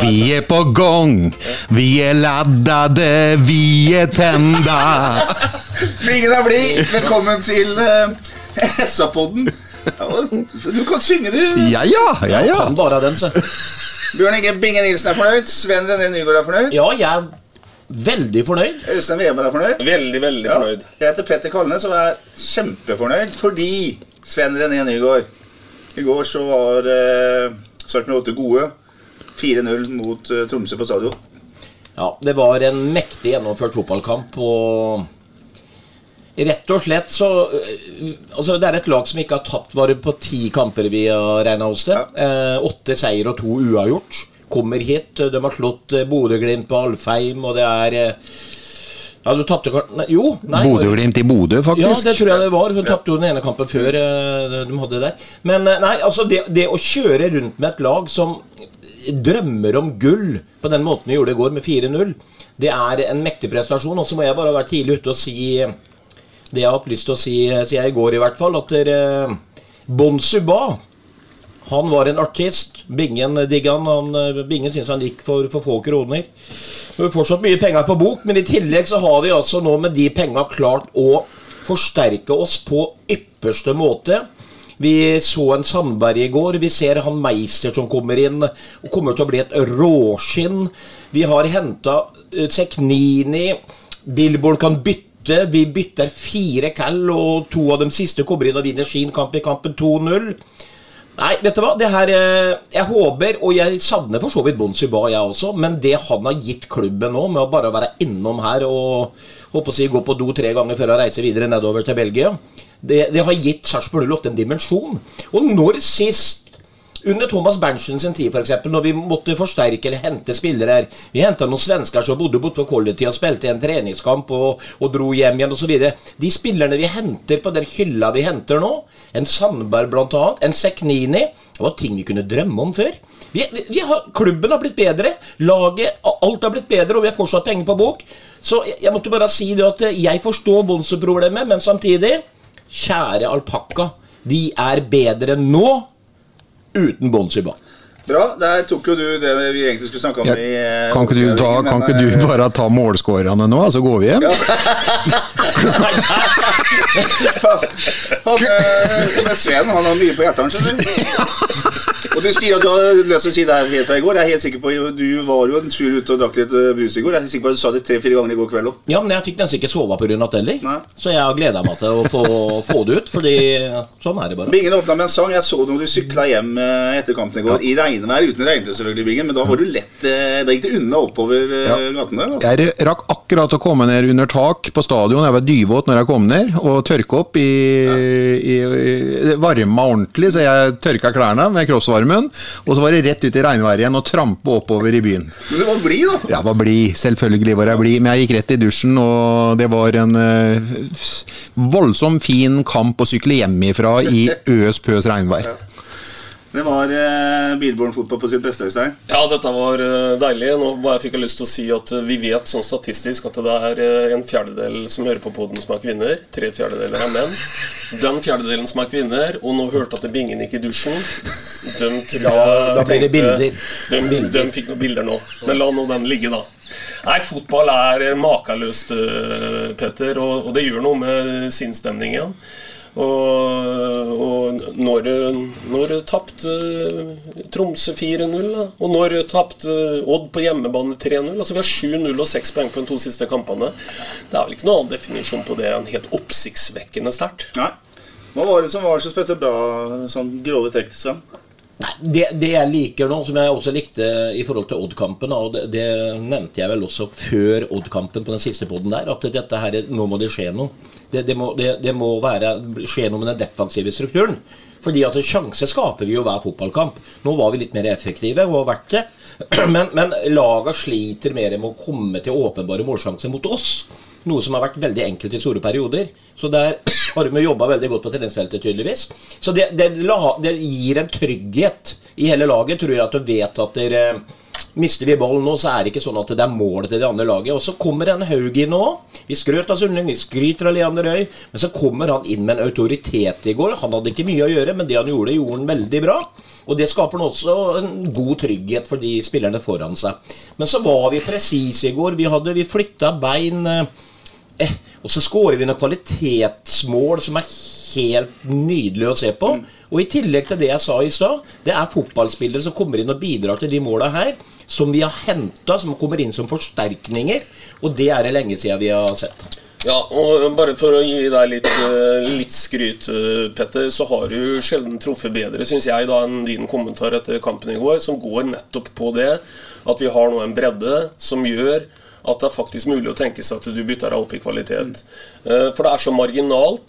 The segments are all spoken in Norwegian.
Vi er på gang, vi er laddade, vi er tenda. Ingen er blid. Velkommen til uh, SA-podden. Du kan synge, du. Ja, ja, ja, ja. Kan bare den, så. Bjørn Inge Binge Nilsen er fornøyd. Sven René Nygaard er fornøyd. Ja, jeg er veldig fornøyd. Øystein Weber er fornøyd. Veldig, veldig Ja. fornøyd. Jeg heter Petter Kalnes og er kjempefornøyd fordi Sven René Nygaard I går så var uh, med 8 gode. 4-0 mot eh, Tromsø på stadion. Ja, det var en mektig gjennomført fotballkamp, og rett og slett så øh, Altså, det er et lag som ikke har tapt vare på ti kamper vi har regna hos det. Eh, åtte seier og to uavgjort. Kommer hit. De har slått eh, Bodø-Glimt på Alfheim, og det er eh, Ja, du tapte Jo, nei. Bodø-Glimt i Bodø, faktisk. Ja, det tror jeg det var. Hun tapte jo den ene kampen før eh, de hadde det der. Men eh, nei, altså det, det å kjøre rundt med et lag som drømmer om gull på den måten vi gjorde i går, med 4-0, det er en mektig prestasjon. Og så må jeg bare være tidlig ute og si det jeg har hatt lyst til å si siden i går, i hvert fall. At dere Bon Suba han var en artist. Bingen digga han. eh, Bingen syntes han gikk for, for få kroner. Vi har fortsatt mye penger på bok, men i tillegg så har vi altså nå med de penga klart å forsterke oss på ypperste måte. Vi så en Sandberg i går. Vi ser han Meister som kommer inn og kommer til å bli et råskinn. Vi har henta Seknini. Billboard kan bytte. Vi bytter fire call, og to av de siste kommer inn og vinner sin kamp i kampen 2-0. Nei, vet du hva? Det her eh, Jeg håper, og jeg savner for så vidt Bonsi Ba, jeg også, men det han har gitt klubben nå, med å bare være innom her og håper å si, gå på do tre ganger før han reiser videre nedover til Belgia, det, det har gitt Sarpsborg 08 en dimensjon. Og når sist under Thomas Berntsen sin tid, f.eks., når vi måtte forsterke eller hente spillere her Vi henta noen svensker som bodde borte på Quality og spilte en treningskamp og, og dro hjem igjen osv. De spillerne vi henter på den hylla vi henter nå, en Sandberg bl.a., en Seknini Det var ting vi kunne drømme om før. Vi, vi, har, klubben har blitt bedre, laget Alt har blitt bedre, og vi har fortsatt penger på bok. Så jeg, jeg måtte bare si det at jeg forstår Bonse-problemet, men samtidig Kjære alpakka, de er bedre nå uten Bonsiba. Bra. Der tok jo du det vi egentlig skulle snakke om. Ja, i, eh, Kan ikke du, ta, men, kan ikke du eh, bare ta målskårerne nå, så går vi hjem? Han, eh, Sven han har mye på hjertet, skjønner du. Og du sier at du har lyst til å si det her helt fra i går. Jeg er helt sikker på Du var jo en tur ute og drakk litt brus i går. Jeg er sikker på at du sa det tre-fire ganger i går kveld òg. Ja, men jeg fikk nesten ikke sove pga. det heller. Nei. Så jeg har gleda meg til å få, få det ut, fordi sånn er det bare. Bingen åpna med en sang. Jeg så når du sykla hjem etter kampen i går. I regnvær, uten regntøy selvfølgelig, Bingen. Men da var du lett eh, Da gikk det unna oppover ja. gaten der. Altså. Jeg rakk akkurat å komme ned under tak på stadion. Jeg var dyvåt når jeg kom ned, og tørke opp i, i, i varma ordentlig, så jeg tørka klærne med kroppsvarmen. Og så var det rett ut i regnværet igjen og trampe oppover i byen. Men du var blid, da. Jeg var blid, selvfølgelig var jeg blid, men jeg gikk rett i dusjen, og det var en eh, voldsom fin kamp å sykle hjem ifra i øs pøs regnvær. Det var eh, Bilborn fotball på sitt beste, Øystein. Ja, dette var eh, deilig. Nå bare fikk jeg lyst til å si at eh, vi vet sånn statistisk at det er eh, en fjerdedel som hører på poden som er kvinner. Tre fjerdedeler er menn. Den fjerdedelen som er kvinner, og nå hørte at det bingen gikk i dusjen De Ja, da blir det bilder. De, de fikk noen bilder nå. Men la nå den ligge, da. Nei, fotball er eh, makeløst, Peter Petter, og, og det gjør noe med sinnsstemningen. Og, og når, når tapte Tromsø 4-0. Og når tapte Odd på hjemmebane 3-0? Altså Vi har 7-0 og 6 poeng på de to siste kampene. Det er vel ikke noen annen definisjon på det enn helt oppsiktsvekkende sterkt. Nei. Hva var det som var så spesielt bra, sånn grove trekk, Sven? Nei, det, det jeg liker nå, som jeg også likte i forhold til Odd-kampen, og det, det nevnte jeg vel også før Odd-kampen på den siste poden der, at dette her, nå må det skje noe. Det, det, må, det, det må være, skje noe med den defensive strukturen. Fordi at sjanse skaper vi jo hver fotballkamp. Nå var vi litt mer effektive og har det. Men, men laga sliter mer med å komme til åpenbare målsjanser mot oss. Noe som har vært veldig enkelt i store perioder. Så der har vi jobba veldig godt på treningsfeltet, tydeligvis. Så det, det, det, gir en trygghet i hele laget, tror jeg, at du vet at dere Mister vi ballen nå, så er det ikke sånn at det er målet til det andre laget. Og så kommer en Haug inn nå. Vi skrøt av Sundling, vi skryter av Leander Øy. Men så kommer han inn med en autoritet i går. Han hadde ikke mye å gjøre, men det han gjorde, gjorde han veldig bra. Og det skaper også en god trygghet for de spillerne foran seg. Men så var vi presise i går. Vi, hadde, vi flytta bein. Eh, og så skårer vi noen kvalitetsmål som er helt nydelig å se på. Og i tillegg til det jeg sa i stad, det er fotballspillere som kommer inn og bidrar til de måla her, som vi har henta, som kommer inn som forsterkninger. Og det er det lenge siden vi har sett. Ja, og bare for å gi deg litt, eh, litt skryt, eh, Petter, så har du sjelden truffet bedre, syns jeg, da, enn din kommentar etter kampen i går, som går nettopp på det at vi har nå en bredde som gjør at det er faktisk mulig å tenke seg at du bytter deg opp i kvalitet. Mm. For det er så marginalt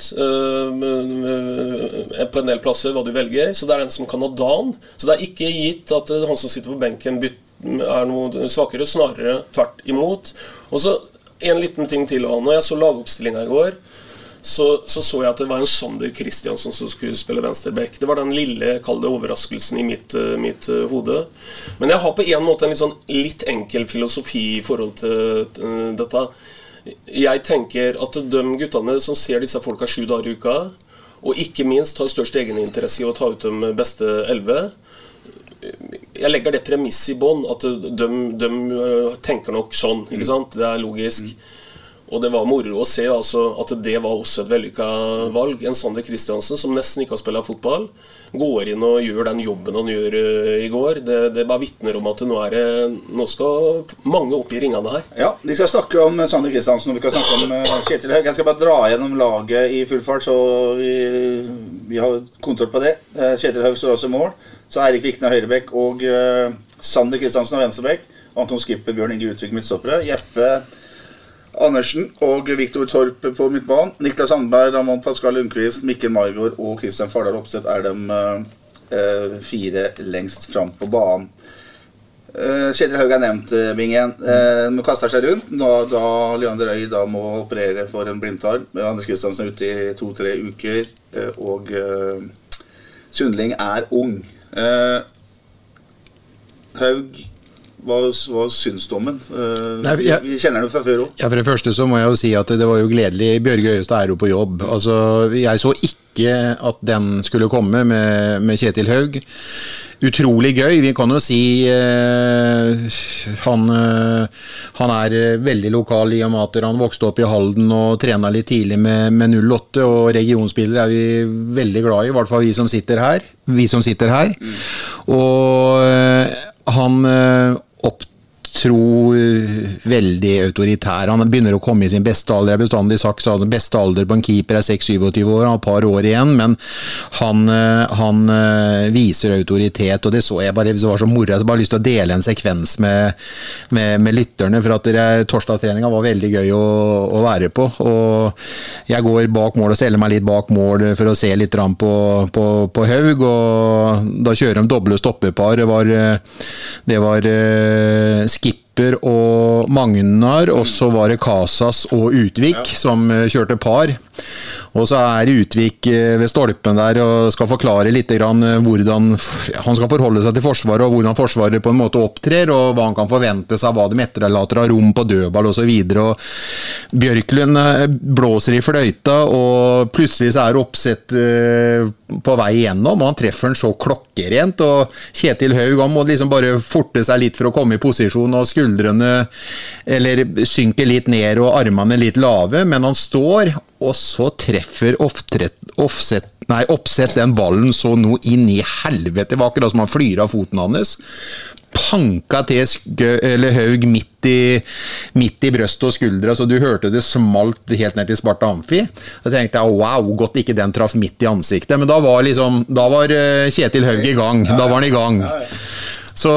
på en del plasser hva du velger, så det er den som kan ha dagen. Så det er ikke gitt at han som sitter på benken er noe svakere, snarere tvert imot. Og så en liten ting til. Når jeg så lagoppstillinga i går, så, så, så jeg at det var en Sander Kristiansen som skulle spille venstreback. Det var den lille kall det overraskelsen i mitt, mitt uh, hode. Men jeg har på en måte en litt, sånn, litt enkel filosofi i forhold til uh, dette. Jeg tenker at de guttene som ser disse folka sju dager i uka, og ikke minst har størst egeninteresse i å ta ut de beste elleve jeg legger det premisset i bånn, at de, de, tenker nok sånn. ikke sant? Det er logisk. Og det var moro å se altså, at det var også et vellykka valg. En Sander Kristiansen som nesten ikke har spilt fotball, går inn og gjør den jobben han gjør uh, i går. Det, det bare vitner om at nå, er det, nå skal mange opp i ringene her. Ja, Vi skal snakke om Sander Kristiansen og vi skal snakke om uh, Kjetil Haug. Jeg skal bare dra gjennom laget i full fart, så vi, vi har kontroll på det. Uh, Kjetil Haug står også i mål. Så Eirik Vikne høyrebekk og Sander Kristiansen av venstrebekk. Anton Skipper, Bjørn Inge Utvik midtstoppere. Jeppe Andersen og Viktor Torp på midtbanen. Niklas Sandberg, Ramón Pascal Lundqvist, Mikkel Maigård og Kristian Fardal Opseth er de uh, fire lengst fram på banen. Uh, Kjetil Haug er nevnt, Bingen. Uh, de kaster seg rundt da, da Leander Øy da må operere for en blindtarm. Anders Kristiansen er ute i to-tre uker, og Sundling er ung. Haug hva, hva syns du om den? Jeg, vi kjenner den fra før òg. Ja, for det første så må jeg jo si at det var jo gledelig. Bjørge Øyestad er jo på jobb. Altså, jeg så ikke at den skulle komme med, med Kjetil Haug. Utrolig gøy. Vi kan jo si eh, han, uh, han, er veldig lokal i og med at han vokste opp i Halden og trena litt tidlig med, med 08. Og regionspillere er vi veldig glad i, i hvert fall vi som sitter her. Vi som sitter her. Mm. Og han opptro veldig autoritær. Han begynner å komme i sin beste alder. Jeg har bestandig sagt at beste alder på en keeper er 6-27 år, han har et par år igjen, men han, eh, han, eh, viser autoritet, og det så jeg bare det var så moro. Jeg bare lyst til å dele en sekvens med, med, med lytterne, for at torsdagstreninga var veldig gøy å, å, være på. Og jeg går bak mål og steller meg litt bak mål for å se litt på, på, på Haug, og da kjører de doble stoppepar. Det var, det var uh, og Magnar, og så var det Casas og Utvik ja. som eh, kjørte par. Og så er Utvik eh, ved stolpen der og skal forklare litt eh, hvordan han skal forholde seg til Forsvaret, og hvordan Forsvaret på en måte opptrer, og hva han kan forvente seg, hva de etterlater av rom på dødball osv. Bjørklund eh, blåser i fløyta, og plutselig så er oppsett på vei igjennom, og han treffer den så klokkerent. Og Kjetil Haug han må liksom bare forte seg litt for å komme i posisjon, og skuldrene eller synker litt ned og armene litt lave, men han står, og så treffer offset, Nei, oppsett den ballen så noe inn i helvete. Det var akkurat som han flyr av foten hans panka til skø, Haug midt i, midt i brøstet og skuldra, så du hørte det smalt helt ned til Sparta Amfi. Da tenkte jeg wow, godt ikke den traff midt i ansiktet. Men da var liksom, da var eh, Kjetil Haug i gang. Da var han i gang. Så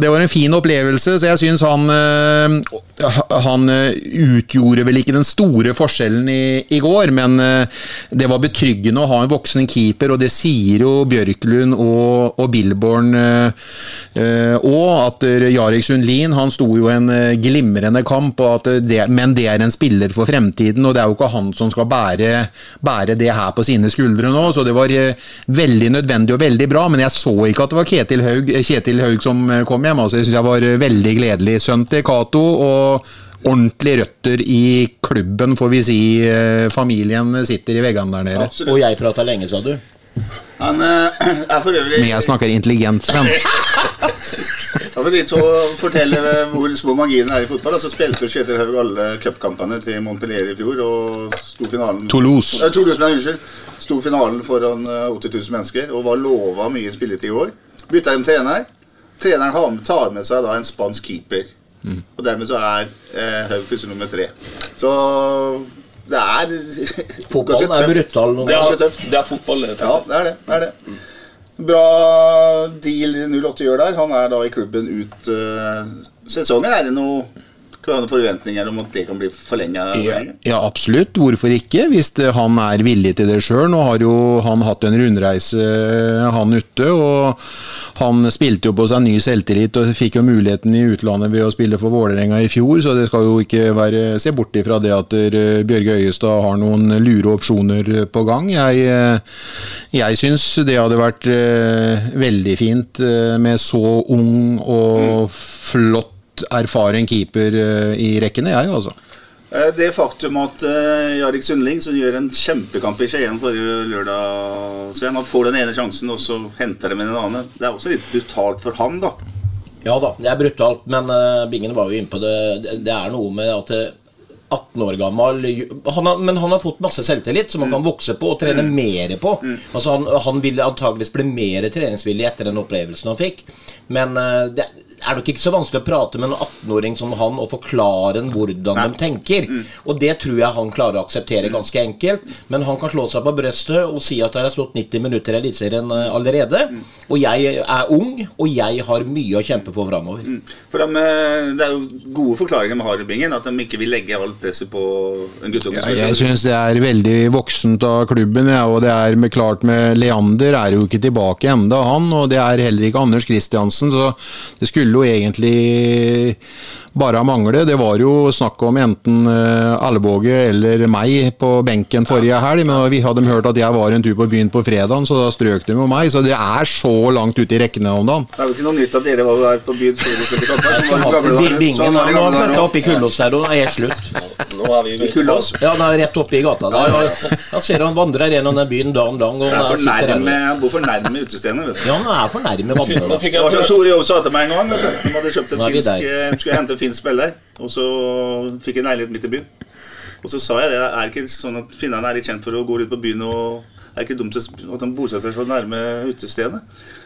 det var en fin opplevelse. Så jeg syns han øh, Han øh, utgjorde vel ikke den store forskjellen i, i går, men det var betryggende å ha en voksen keeper, og det sier jo Bjørklund og, og Billborn òg, at Jarek Sundlin han sto jo en glimrende kamp, det, men det er en spiller for fremtiden, og det er jo ikke han som skal bære, bære det her på sine skuldre nå, så det var veldig nødvendig og veldig bra, men jeg så ikke at det var Ketil Haug, Kjetil Haug som kom hjem. Altså, jeg syns jeg var veldig gledelig. Sønn til Cato og ordentlige røtter i klubben, får vi si. Familien sitter i veggene der nede. Og jeg prata lenge, sa du? Han eh, er for øvrig Men jeg snakker intelligent, Sven. Ja, for de to fortelle hvor små marginene er i fotball. Så spilte Kjetil Haug alle cupkampene til Montpellier i fjor. Og sto finalen Toulouse. Eh, Toulouse, men unnskyld. Sto finalen foran eh, 80 000 mennesker og var lova mye spilletid i år. Bytta dem trener. Treneren har- tar med seg da en spansk keeper. Og dermed så er eh, Haug plutselig nummer tre. Så det er Fotballen er brutal Det er, det er fotball, det. Ja, det er det. det, er det. Bra deal 08 gjør der. Han er da i klubben ut uh, sesongen. Er det noe kan du ha forventninger om at det kan bli forlenga? Ja, ja, absolutt. Hvorfor ikke, hvis det, han er villig til det sjøl. Nå har jo han hatt en rundreise, han ute. Og han spilte jo på seg ny selvtillit og fikk jo muligheten i utlandet ved å spille for Vålerenga i fjor, så det skal jo ikke være, se bort ifra det at eh, Bjørge Øyestad har noen lure opsjoner på gang. Jeg, eh, jeg syns det hadde vært eh, veldig fint eh, med så ung og flott erfaren keeper eh, i rekkene, jeg, altså. Eh, Det faktum at uh, Jarek Sundling, som gjør en kjempekamp i Skien forrige lørdag, Sven, han får den ene sjansen, og så henter de med den andre, det er også litt brutalt for han, da. Ja da, det er brutalt, men uh, Bingen var jo inne på det. Det, er noe med at eh, 18 år gammel han har, Men han har fått masse selvtillit som han kan vokse på og trene mer på. Altså han, han vil antageligvis bli mer treningsvillig etter den opplevelsen han fikk. Men uh, det er nok ikke så vanskelig å prate med en 18-åring som han og forklare en hvordan de tenker. Og det tror jeg han klarer å akseptere ganske enkelt. Men han kan slå seg på brøstet og si at jeg har slått 90 minutter i Eliteserien allerede. allerede. Og jeg er ung, og jeg har mye å kjempe for framover. For de, eh, Det er jo gode forklaringer med Harry-bingen, at de ikke vil legge alt presset på en guttunge. Ja, jeg syns det er veldig voksent av klubben. Ja, og det er med, klart med Leander er jo ikke tilbake enda, han. Og det er heller ikke Anders Kristiansen, så det skulle egentlig bare mangle. Det var jo snakk om enten uh, Allvåge eller meg på benken forrige helg, men vi hadde hørt at jeg var en tur på byen på fredagen, så da strøk de med meg. Så det er så langt ute i rekkene om dagen. Det er jo ikke noe nytt at dere var der på byen før det. Bingen det har gamle flytta opp i Kullås der, og er slutt. Nå er vi Kullås. Ja, han er rett oppe i gata der. Han ser han vandrer gjennom den byen dag om dag. Det han bor for nærme utestedene, vet du. Ja, han er for nærme vandrerne. Det jeg Tore Jobb sa til meg en gang. han. Hadde kjøpt en Nå finsk, eh, skulle hente finsk spiller, og så fikk en leilighet midt i byen. Og så sa jeg det, er ikke sånn at finnene er litt kjent for å gå ut på byen og er ikke dumt at de bosetter seg så nærme utestedene.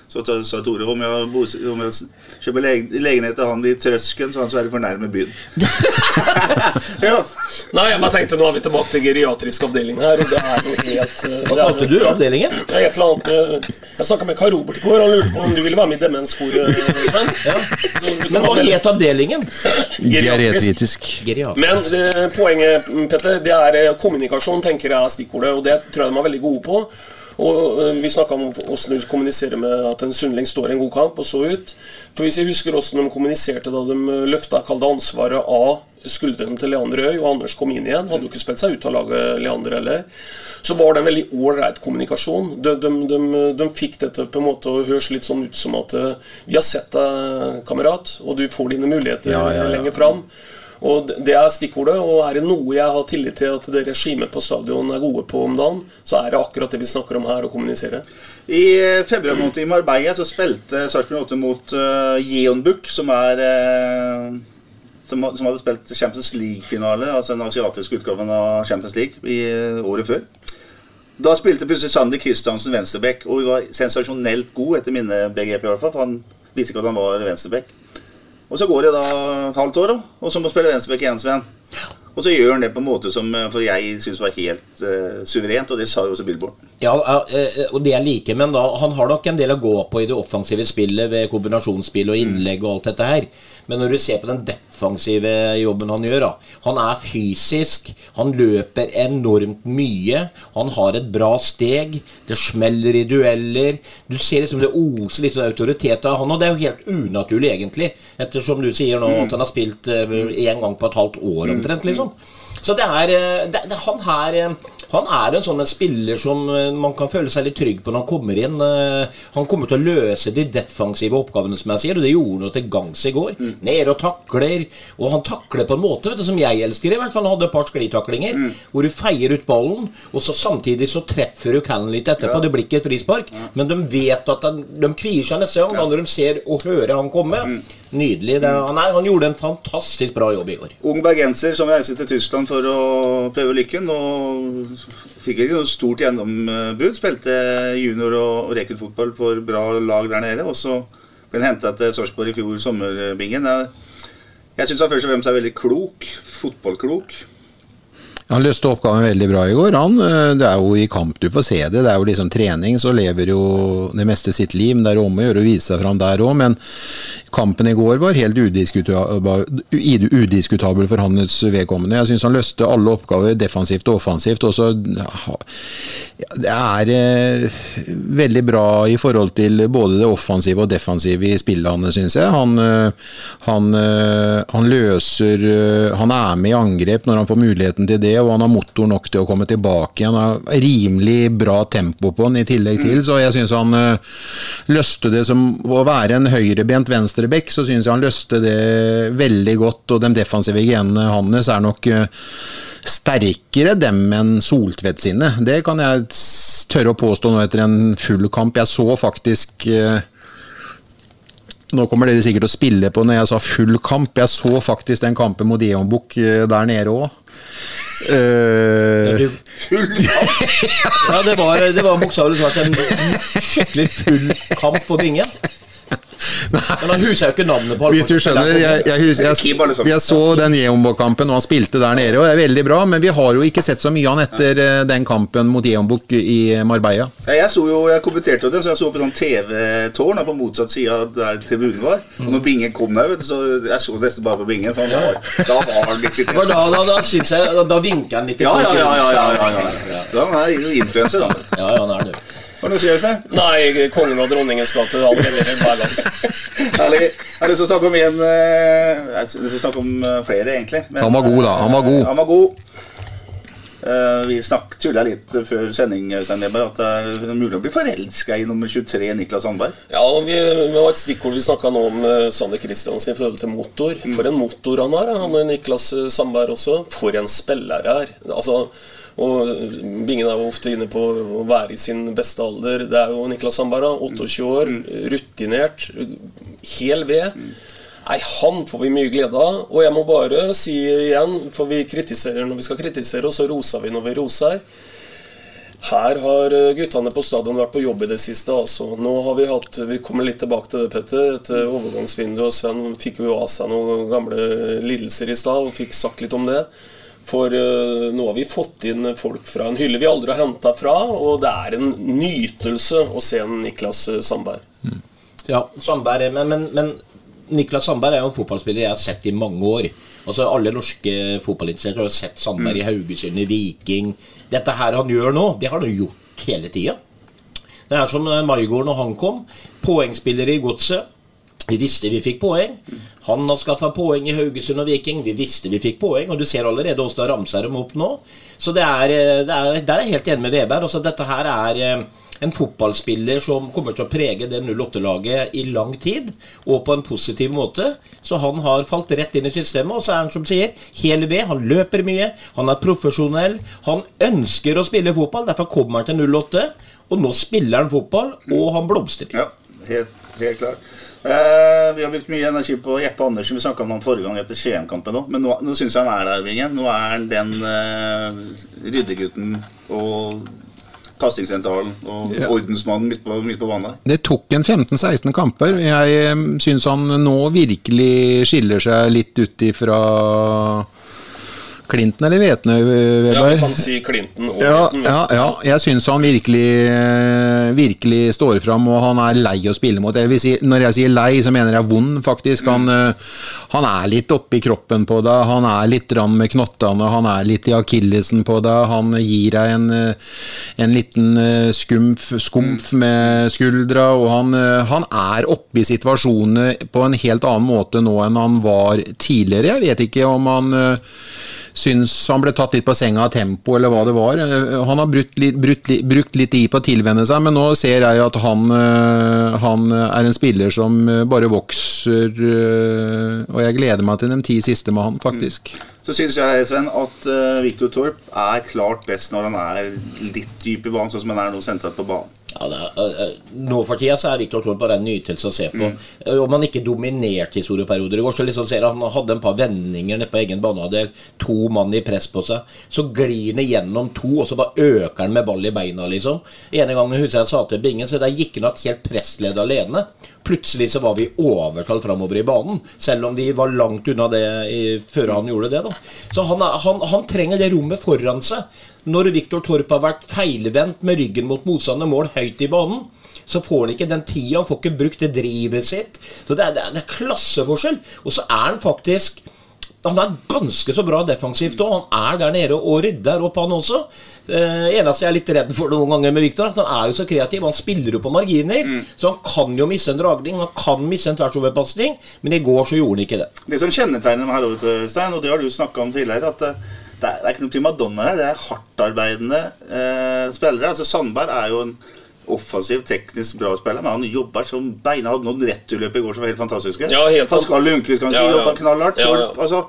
Så sa Tore om jeg, om jeg kjøper leg legenhet til han i Trøsken, så han så er det for nærme byen. ja. Nei, jeg bare tenkte nå er vi tilbake til geriatrisk avdeling her. Og det er jo helt eh, Hva kalte du avdelingen? Det er et eller annet Jeg snakka med Kai Robert i går. Han lurte på om du ville være med i demenskoret. Sven. Men hva het avdelingen? Geriatrisk. Geriat. Men det, poenget, Petter, det er eh, kommunikasjon, tenker jeg er stikkordet. Og det tror jeg de er veldig gode på. Og Vi snakka om hvordan de kommuniserer med at en Sundling står i en god kamp, og så ut. For Hvis jeg husker hvordan de kommuniserte da de løfta kalde ansvaret av skuldrene til Leander Øy, og Anders kom inn igjen, hadde jo ikke spilt seg ut av laget Leander heller, så var det en veldig ålreit kommunikasjon. De, de, de, de fikk dette på en måte å høres litt sånn ut som at eh, vi har sett deg, kamerat, og du får dine muligheter Ja, ja, ja. lenger fram. Og Det er stikkordet. Og er det noe jeg har tillit til at det regimet på stadion er gode på om dagen, så er det akkurat det vi snakker om her, å kommunisere. I eh, februar måned i Marbella så spilte Sarpsborg 8 mot uh, Jeonbuk, som er uh, som, som hadde spilt Champions League-finale, altså den asiatiske utgaven av Champions League, i uh, året før. Da spilte plutselig Sander Kristiansen venstreback, og var sensasjonelt god etter mine begrep, i hvert fall, for han visste ikke at han var venstreback. Og så går det da et halvt år, og så må spille venstreback igjen, Sven. Og så gjør han det på en måte som eh, for jeg syns var helt uh, suverent, og det sa jo også Billboard. Ja, ja, eh, og det jeg liker, men da, han har nok en del å gå på i det offensive spillet ved kombinasjonsspill og innlegg og alt dette her. Men når du ser på den defensive jobben han gjør, da Han er fysisk, han løper enormt mye, han har et bra steg, det smeller i dueller. Du ser liksom det oser litt sånn autoritet av han, og det er jo helt unaturlig, egentlig. Ettersom du sier nå at han har spilt én gang på et halvt år omtrent, liksom. Så det er, eh, det, det, han her eh, Han er en sånn en spiller som eh, man kan føle seg litt trygg på når han kommer inn. Eh, Han kommer til å løse de defensive oppgavene, som jeg sier, og det gjorde han jo til gangs i går. Ned og takler. Og han takler på en måte du, som jeg elsker, i hvert fall. Han hadde et par sklitaklinger hvor du feier ut ballen, og så samtidig så treffer du Cannon litt etterpå. Det blir ikke et frispark, men de vet at de, de kvier seg neste gang ja. når de ser og hører han komme. Nydelig. Det, nei, han gjorde en fantastisk bra jobb i går. Ung bergenser som reiste til Tyskland for å prøve lykken. Og fikk ikke noe stort gjennombrudd. Spilte junior- og rekruttfotball for bra lag der nede. Og så ble han henta til Sarpsborg i fjor, sommerbingen. Jeg syns han først og fremst er veldig klok. Fotballklok. Han løste oppgaven veldig bra i går. Han, eh, det er jo i kamp du får se det. Det er jo liksom trening, så lever jo det meste sitt liv. Men det er om å gjøre å vise seg fram der òg. Men kampen i går var helt udiskutabel, udiskutabel for hans vedkommende. Jeg syns han løste alle oppgaver defensivt og offensivt. Og så ja, Det er eh, veldig bra i forhold til både det offensive og defensive i spillet hans, syns jeg. Han, eh, han, han løser Han er med i angrep når han får muligheten til det, og han har motor nok til å komme tilbake igjen. Han har rimelig bra tempo på han i tillegg til, så jeg syns han eh, løste det som å være en høyrebent venstrebekk, så syns jeg han løste det veldig godt, og de defensive genene hans er nok eh, sterkere dem enn Soltvedt sine. Det kan jeg tørre å påstå nå etter en full kamp. Jeg så faktisk eh, nå kommer dere sikkert til å spille på når jeg sa full kamp. Jeg så faktisk den kampen mot Eonbukk eh, der nede òg. Ja, det var, det var bokstavelig talt en skikkelig full kamp på bingen. Men han husker jo ikke navnet på Hvis du skjønner, jeg, jeg, jeg, jeg, jeg så den Jeonbukk-kampen, og han spilte der nede, og det er veldig bra, men vi har jo ikke sett så mye han etter eh, den kampen mot Jeonbukk i Marbella. Jeg, så jo, jeg kommenterte det, så jeg så på sånn TV-tårn på motsatt side der tribunen var. Og når Bingen kom der, vet du, så jeg så nesten bare på Bingen. For han var, da var han litt da, da, da, jeg, da, da vinka han litt Ja, ja, ja. ja, ja, ja, ja. Da han er jo influenser, da. Ja, ja, han er det. Det du sier, Øystein? Nei, kongen og dronningens gate. Hver gang. Herlig. Jeg har lyst til å snakke om en eh, Jeg har lyst til å snakke om eh, flere, egentlig. Men, Han var god, da. Han var god. eh, Han var god. Uh, vi tulla litt før sending Øystein at det er mulig å bli forelska i nummer 23, Niklas Sandberg. Ja, vi, vi har et stikkord vi snakka nå om uh, Sander Kristiansen i forhold til motor. For en motor han er. Han er Niklas eh, Sandberg også. For en spiller er. Altså, og Bingen er jo ofte inne på å være i sin beste alder. Det er jo Niklas Sandberg, 28 år, rutinert, hel ved. Nei, han får vi mye glede av. Og jeg må bare si igjen, for vi kritiserer når vi skal kritisere, og så roser vi når vi roser. Her har eh, guttene på stadion vært på jobb i det siste. altså. Nå har Vi hatt, vi kommer litt tilbake til det, Petter. Et overgangsvinduet overgangsvindu. og Sven fikk jo av seg noen gamle lidelser i stad og fikk sagt litt om det. For eh, nå har vi fått inn folk fra en hylle vi aldri har henta fra. Og det er en nytelse å se en Niklas Sandberg. Sandberg. Ja, Sandberg, men, men, men Niklas Sandberg er jo en fotballspiller jeg har sett i mange år. Altså Alle norske fotballinteresserte har sett Sandberg i Haugesund, i Viking. Dette her han gjør nå, det har han gjort hele tida. Det er som Maigården og han kom. Poengspillere i Godset. Vi visste vi fikk poeng. Han har skaffa poeng i Haugesund og Viking. Vi visste vi fikk poeng, og du ser allerede åssen det ramser dem opp nå. Så det er, eh, det er, der er jeg helt enig med Veberg. Altså, dette her er eh, en fotballspiller som kommer til å prege det 08-laget i lang tid, og på en positiv måte. Så han har falt rett inn i systemet, og så er han som sier hel ved. Han løper mye, han er profesjonell, han ønsker å spille fotball, derfor kommer han til 08. Og nå spiller han fotball, og han blomstrer. Ja, helt, helt klart. Eh, vi har brukt mye energi på Jeppe Andersen. Vi snakka om han forrige gang etter Skien-kampen òg. Men nå, nå syns jeg han er der, Vingen. Nå er han den eh, ryddegutten og pasningssentralen og Ja. ordensmannen midt på, midt på banen der. Det tok en 15-16 kamper. Jeg syns han nå virkelig skiller seg litt ut ifra Clinton eller Vetnøy, Ja, vi kan si Clinton og Ja, Clinton. ja, ja, jeg syns han virkelig, eh, virkelig står fram, og han er lei å spille mot. Jeg si, når jeg sier lei, så mener jeg vond, faktisk. Han, eh, han er litt oppi kroppen på deg, han er litt rann med knottene, han er litt i akillesen på deg, han gir deg en, eh, en liten eh, skumf, skumf med skuldra, og han, eh, han er oppe i situasjonene på en helt annen måte nå enn han var tidligere. Jeg vet ikke om han eh, syns han ble tatt litt på senga av tempo, eller hva det var. Eh, Han har brukt litt, brukt, brukt litt tid på å tilvenne seg, men nå ser jeg at han, eh, han er en spiller som eh, bare vokser, og jeg gleder meg til de ti siste med han, faktisk. Så syns jeg Sven, at Victor Viktor Torp er klart best når han er litt dyp i banen, sånn som han er nå sentralt på banen. Ja, er, øh, øh, nå for tida så er Viktor Thorn bare en nytelse å se på. Mm. Øh, Om han ikke dominerte i store perioder i går, så liksom ser han hadde en par vendinger nede på egen banehalvdel. To mann i press på seg. Så glir han igjennom to, og så bare øker han med ball i beina, liksom. Ene gangen husker jeg sa til Bingen, så der gikk han at helt pressledd alene. Plutselig så var vi overtalt overtall framover i banen, selv om vi var langt unna det i, før han gjorde det. da. Så han, er, han, han trenger det rommet foran seg. Når Viktor Torp har vært feilvendt med ryggen mot motstander mål høyt i banen, så får han ikke den tida, han får ikke brukt det drivet sitt. Så det er, det er, det er klasseforskjell. Og så er han faktisk han er ganske så bra defensivt òg. Han er der nede og rydder opp, han også. Eh, eneste jeg er litt redd for noen ganger med Viktor, at han er jo så kreativ. Han spiller jo på marginer. Så han kan jo miste en dragning, han kan miste en tversoverpasning. Men i går så gjorde han ikke det. Det som kjennetegner meg her, vet Stein, og det har du snakka om tidligere, at eh, det er, ikke noen primadonnaer her. Det er hardtarbeidende eh, spillere. Altså Sandberg er jo en offensiv, teknisk bra spiller, men han jobber som beina hadde noen returløp i går som var helt fantastiske. Ja, helt Pascal Lundqvist kanskje Ja, ja. jobber knallhardt. Ja, ja. Altså,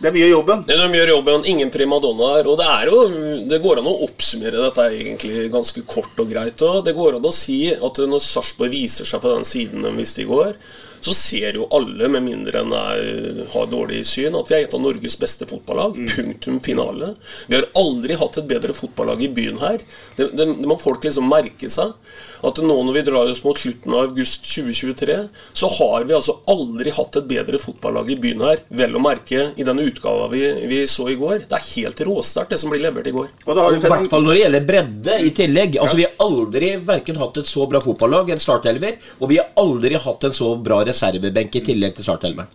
det er mye jobben. Det er mye jobben, ingen primadonnaer. Og det er jo, det går an å oppsummere dette egentlig ganske kort og greit. Og det går an å si at når Sarpsborg viser seg fra den siden de visste i går, så ser jo alle, med mindre enn jeg har dårlig syn, at vi er et av Norges beste fotballag. Punktum finale. Vi har aldri hatt et bedre fotballag i byen her. Det, det, det må folk liksom merke seg. At nå når vi drar oss mot slutten av august 2023, så har vi altså aldri hatt et bedre fotballag i byen her. Vel å merke i den utgava vi, vi så i går. Det er helt råsterkt, det som blir levert i går. Og da har Og I hvert fall når det gjelder bredde i tillegg. Altså Vi har aldri verken hatt et så bra fotballag, en startelver, og vi har aldri hatt en så bra reservebenk i tillegg til startelveren.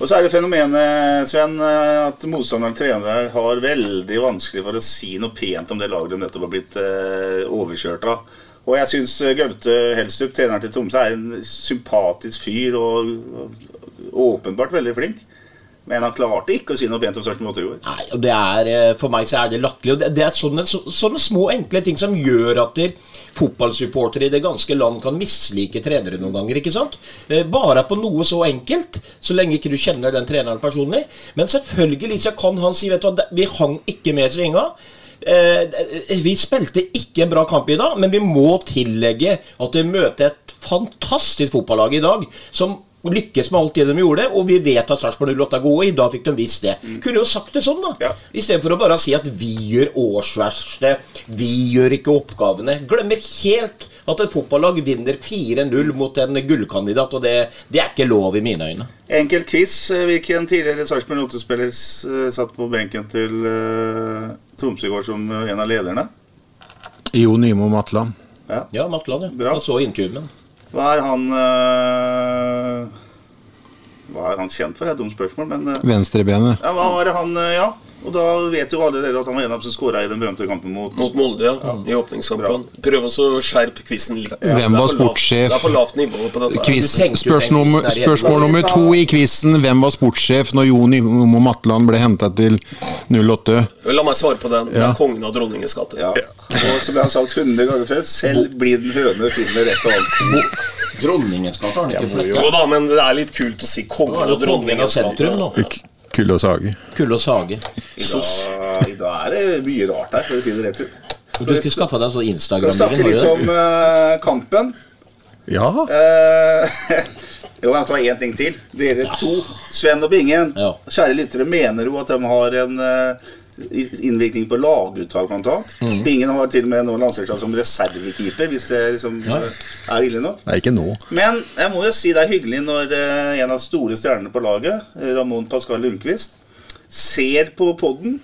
Og så er det fenomenet, Sven, at motstanderen trener har veldig vanskelig for å si noe pent om det laget de nettopp har blitt eh, overkjørt av. Og jeg syns Gaute Helstrup, treneren til Tromsø, er en sympatisk fyr og, åpenbart veldig flink. Men han klarte ikke å si noe pent om Sarpsborg 8 i går. Nei, og det er, eh, For meg så er det latterlig. det er sånne, sånne små, enkle ting som gjør at der fotballsupportere i det ganske land kan mislike trenere noen ganger. ikke sant? Eh, Bare på noe så enkelt, så lenge ikke du kjenner den treneren personlig. Men selvfølgelig så kan han si vet du hva, vi hang ikke med i svinga. Eh, vi spilte ikke en bra kamp i dag, men vi må tillegge at vi møter et fantastisk fotballag i dag. som lykkes med alt det de gjorde, og vi vet at Sarpsborg 08 er gode. I dag fikk de visst det. Kunne jo sagt det sånn, da. Ja. Istedenfor å bare si at vi gjør årsverste, vi gjør ikke oppgavene. Glemmer helt at et fotballag vinner 4-0 mot en gullkandidat, og det, det er ikke lov i mine øyne. Enkel quiz. eh, Hvilken tidligere Sarpsborg 8-spiller eh, satt på benken til uh, Tromsø i går som en av lederne? Jo Nymo Matland. Ja, Matland, ja. Bra. Jeg så intervjuet med ham. Hva er han øh, Hva er han kjent for? Det er et dumt spørsmål, men eh, Venstrebenet. ja, hva var det han eh, Ja. Og da vet jo alle dere at han var en av dem som skåra i den berømte kampen mot Mot Molde, ja. I åpningskampen. Prøv å skjerpe quizen litt. Hvem var sportssjef? Det er for lavt nivå på dette. Quiz, spørsmål, nummer- spørsmål nummer to i quizen. Hvem var sportssjef når Jon Mo Matland ble henta til 08? La meg svare på den. Det er kongen av dronningens gate. Ja. Og som jeg har sagt 100 ganger før, selv blind høne finner rett og alt. Dronningens gate har han ikke fått. Jo da, men det er litt kult å si kongen av dronningens gate. Nå. K- Kulle og Sage. Kulde og Sage. I dag, I dag er det mye rart her, for å si det rett ut. Du skal skaffe deg sånn Skal vi snakke litt om uh, kampen. Ja. Uh, jo, jeg tar én ting til. Dere to, Sven og Bingen, Ja. kjære lyttere, mener jo at de har en eh, innvirkning på laguttak, blant annet. Mm. Bingen har til og med nå lansert seg som reservekeeper, hvis det liksom Ja. er ille nok. Nei, ikke nå. Men jeg må jo si det er hyggelig når eh, en av store stjernene på laget, eh, Ramón Pascal Lundqvist, ser på podden,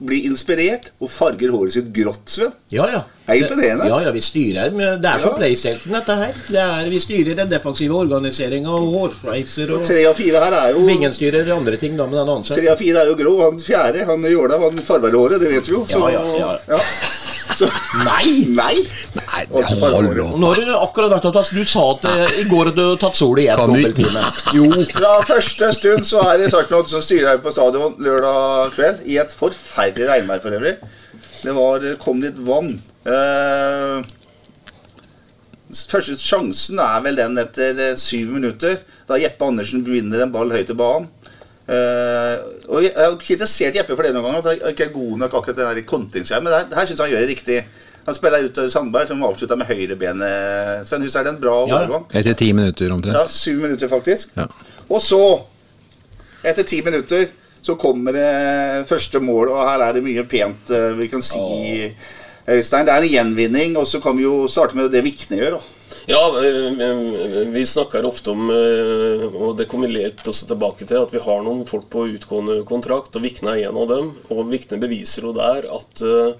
blir inspirert og farger håret sitt grått, Sven. Ja, ja. Det er imponerende. Ja, ja, vi styrer. Det er som Ja. PlayStation, dette her. Det er, vi styrer den defensive organiseringa og hårsveiser og Tre av fire her er jo Vingen styrer andre ting, da, med den seg. Tre av fire er jo grå. Han fjerde, han Jåla, han farger håret, det vet vi jo. Så, Ja, ja, ja. Så, Nei! nei! Nei, hold opp. Nå har du akkurat vært og tatt Du sa at eh, i går hadde du tatt sol i ett dobbelttime. Jo, fra første stund så er det Sarpsborg som styrer her på stadion lørdag kveld. I et forferdelig regnvær for øvrig. Det var, kom litt vann. Uh, første sjansen er vel den etter eh, syv minutter, da Jeppe Andersen vinner en ball høyt i banen. Uh, og jeg har kritisert Jeppe for det noen ganger, at han ikke er god nok akkurat den i. Men det her syns jeg han gjør det riktig. Han spiller ut til Sandberg, som avslutta med høyrebenet. Sven Hus er det en bra Ja, ja. overgang. Etter ti minutter omtrent. Ja, syv minutter faktisk. Ja. Og så, etter ti minutter, så kommer det første mål, og her er det mye pent eh, vi kan si. Øystein, det er en gjenvinning, og så kan vi jo starte med det Vikne gjør. da. Ja, eh, vi snakker ofte om, eh, og det kommer litt også tilbake til, at vi har noen folk på utgående kontrakt, og Vikne er en av dem. Og Vikne beviser jo der at eh,